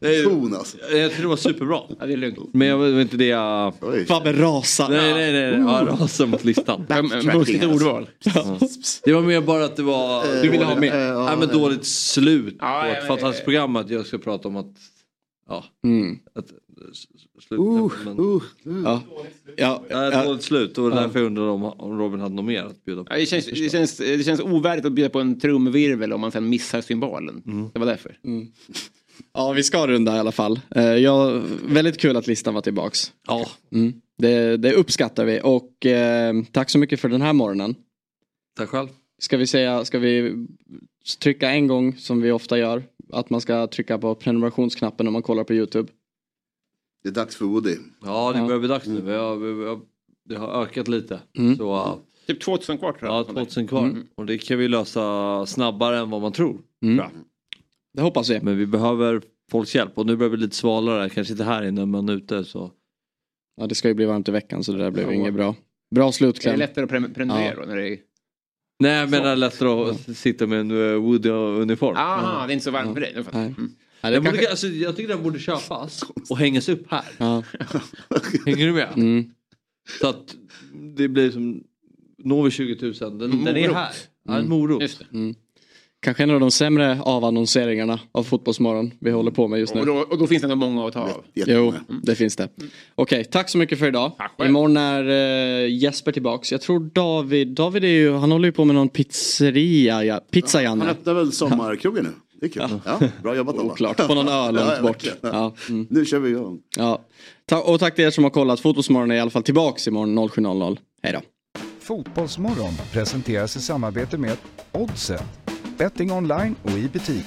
Nej, Ton alltså. Jag tycker det var superbra. Ja, det är lugnt. Men jag var inte det jag... Fabbe rasa. Nej, nej, nej. nej. Ja, rasa mot listan. Buskigt ordval. Ja. Det var mer bara att det var... Du ville ha dåligt- mer? Ja, men dåligt slut på ett fantastiskt program att jag ska prata om att... Ja. Mm. Att, s- slut, Uh, men, uh, Ja. Ja, ja, ett ja. dåligt slut och därför undrar jag om, om Robin hade något mer att bjuda på. Ja, det, känns, det, känns, det känns ovärdigt att bjuda på en trumvirvel om man sen missar symbolen. Det var därför. ja, vi ska runda i alla fall. Eh, Ja, väldigt kul att listan var tillbaks. Ja. Mm. Det, det uppskattar vi och eh, tack så mycket för den här morgonen. Tack själv. Ska vi säga, ska vi trycka en gång som vi ofta gör? Att man ska trycka på prenumerationsknappen när man kollar på YouTube. Det är dags för Woody. Ja, det Ja. börjar bli dags nu. Vi har, vi, vi har, det har ökat lite. Mm. Så, ja, Typ 2000 kvar tror jag. ja, 2000 kvar. Mm. Och det kan vi lösa snabbare än vad man tror. Mm. Bra. Det hoppas vi. Men vi behöver folks hjälp och nu börjar vi lite svalare. Kanske inte här inne men ute så. Ja, det ska ju bli varmt i veckan så det där blev Ja. inget bra. Bra Är det slutkläm. lättare att pre- prenumerera Ja. då? När det är... Nej jag menar lättare att sitta med en uh, Woody-uniform. Aha, det är inte så varmt för dig. Nu Mm. Ja, Den kanske- borde, alltså, jag tycker den borde köpas och hängas upp här. Ja. Hänger du med? Mm. Så att det blir som, når vi 20 000, den, den är här. Ja, en morot. Mm. Kanske en av de sämre avannonseringarna av Fotbollsmorgon vi håller på med just nu. Och då, och då finns det ändå många att ta av. Jo, det finns det. Okej, tack så mycket för idag. Imorgon är uh, Jesper tillbaks. Jag tror David, David är ju, han håller ju på med någon pizzeria, ja, pizza Han öppnar väl sommarkrogen nu. Det är kul. Ja. bra jobbat alla. Oklart, på någon ö långt Ja, bort. Ja, mm. Nu kör vi igång. Ja. Ta- och tack till er som har kollat. Fotbollsmorgon är i alla fall tillbaks imorgon 07.00. Hej då. Fotbollsmorgon presenteras i samarbete med Oddset. Betting online och i butik.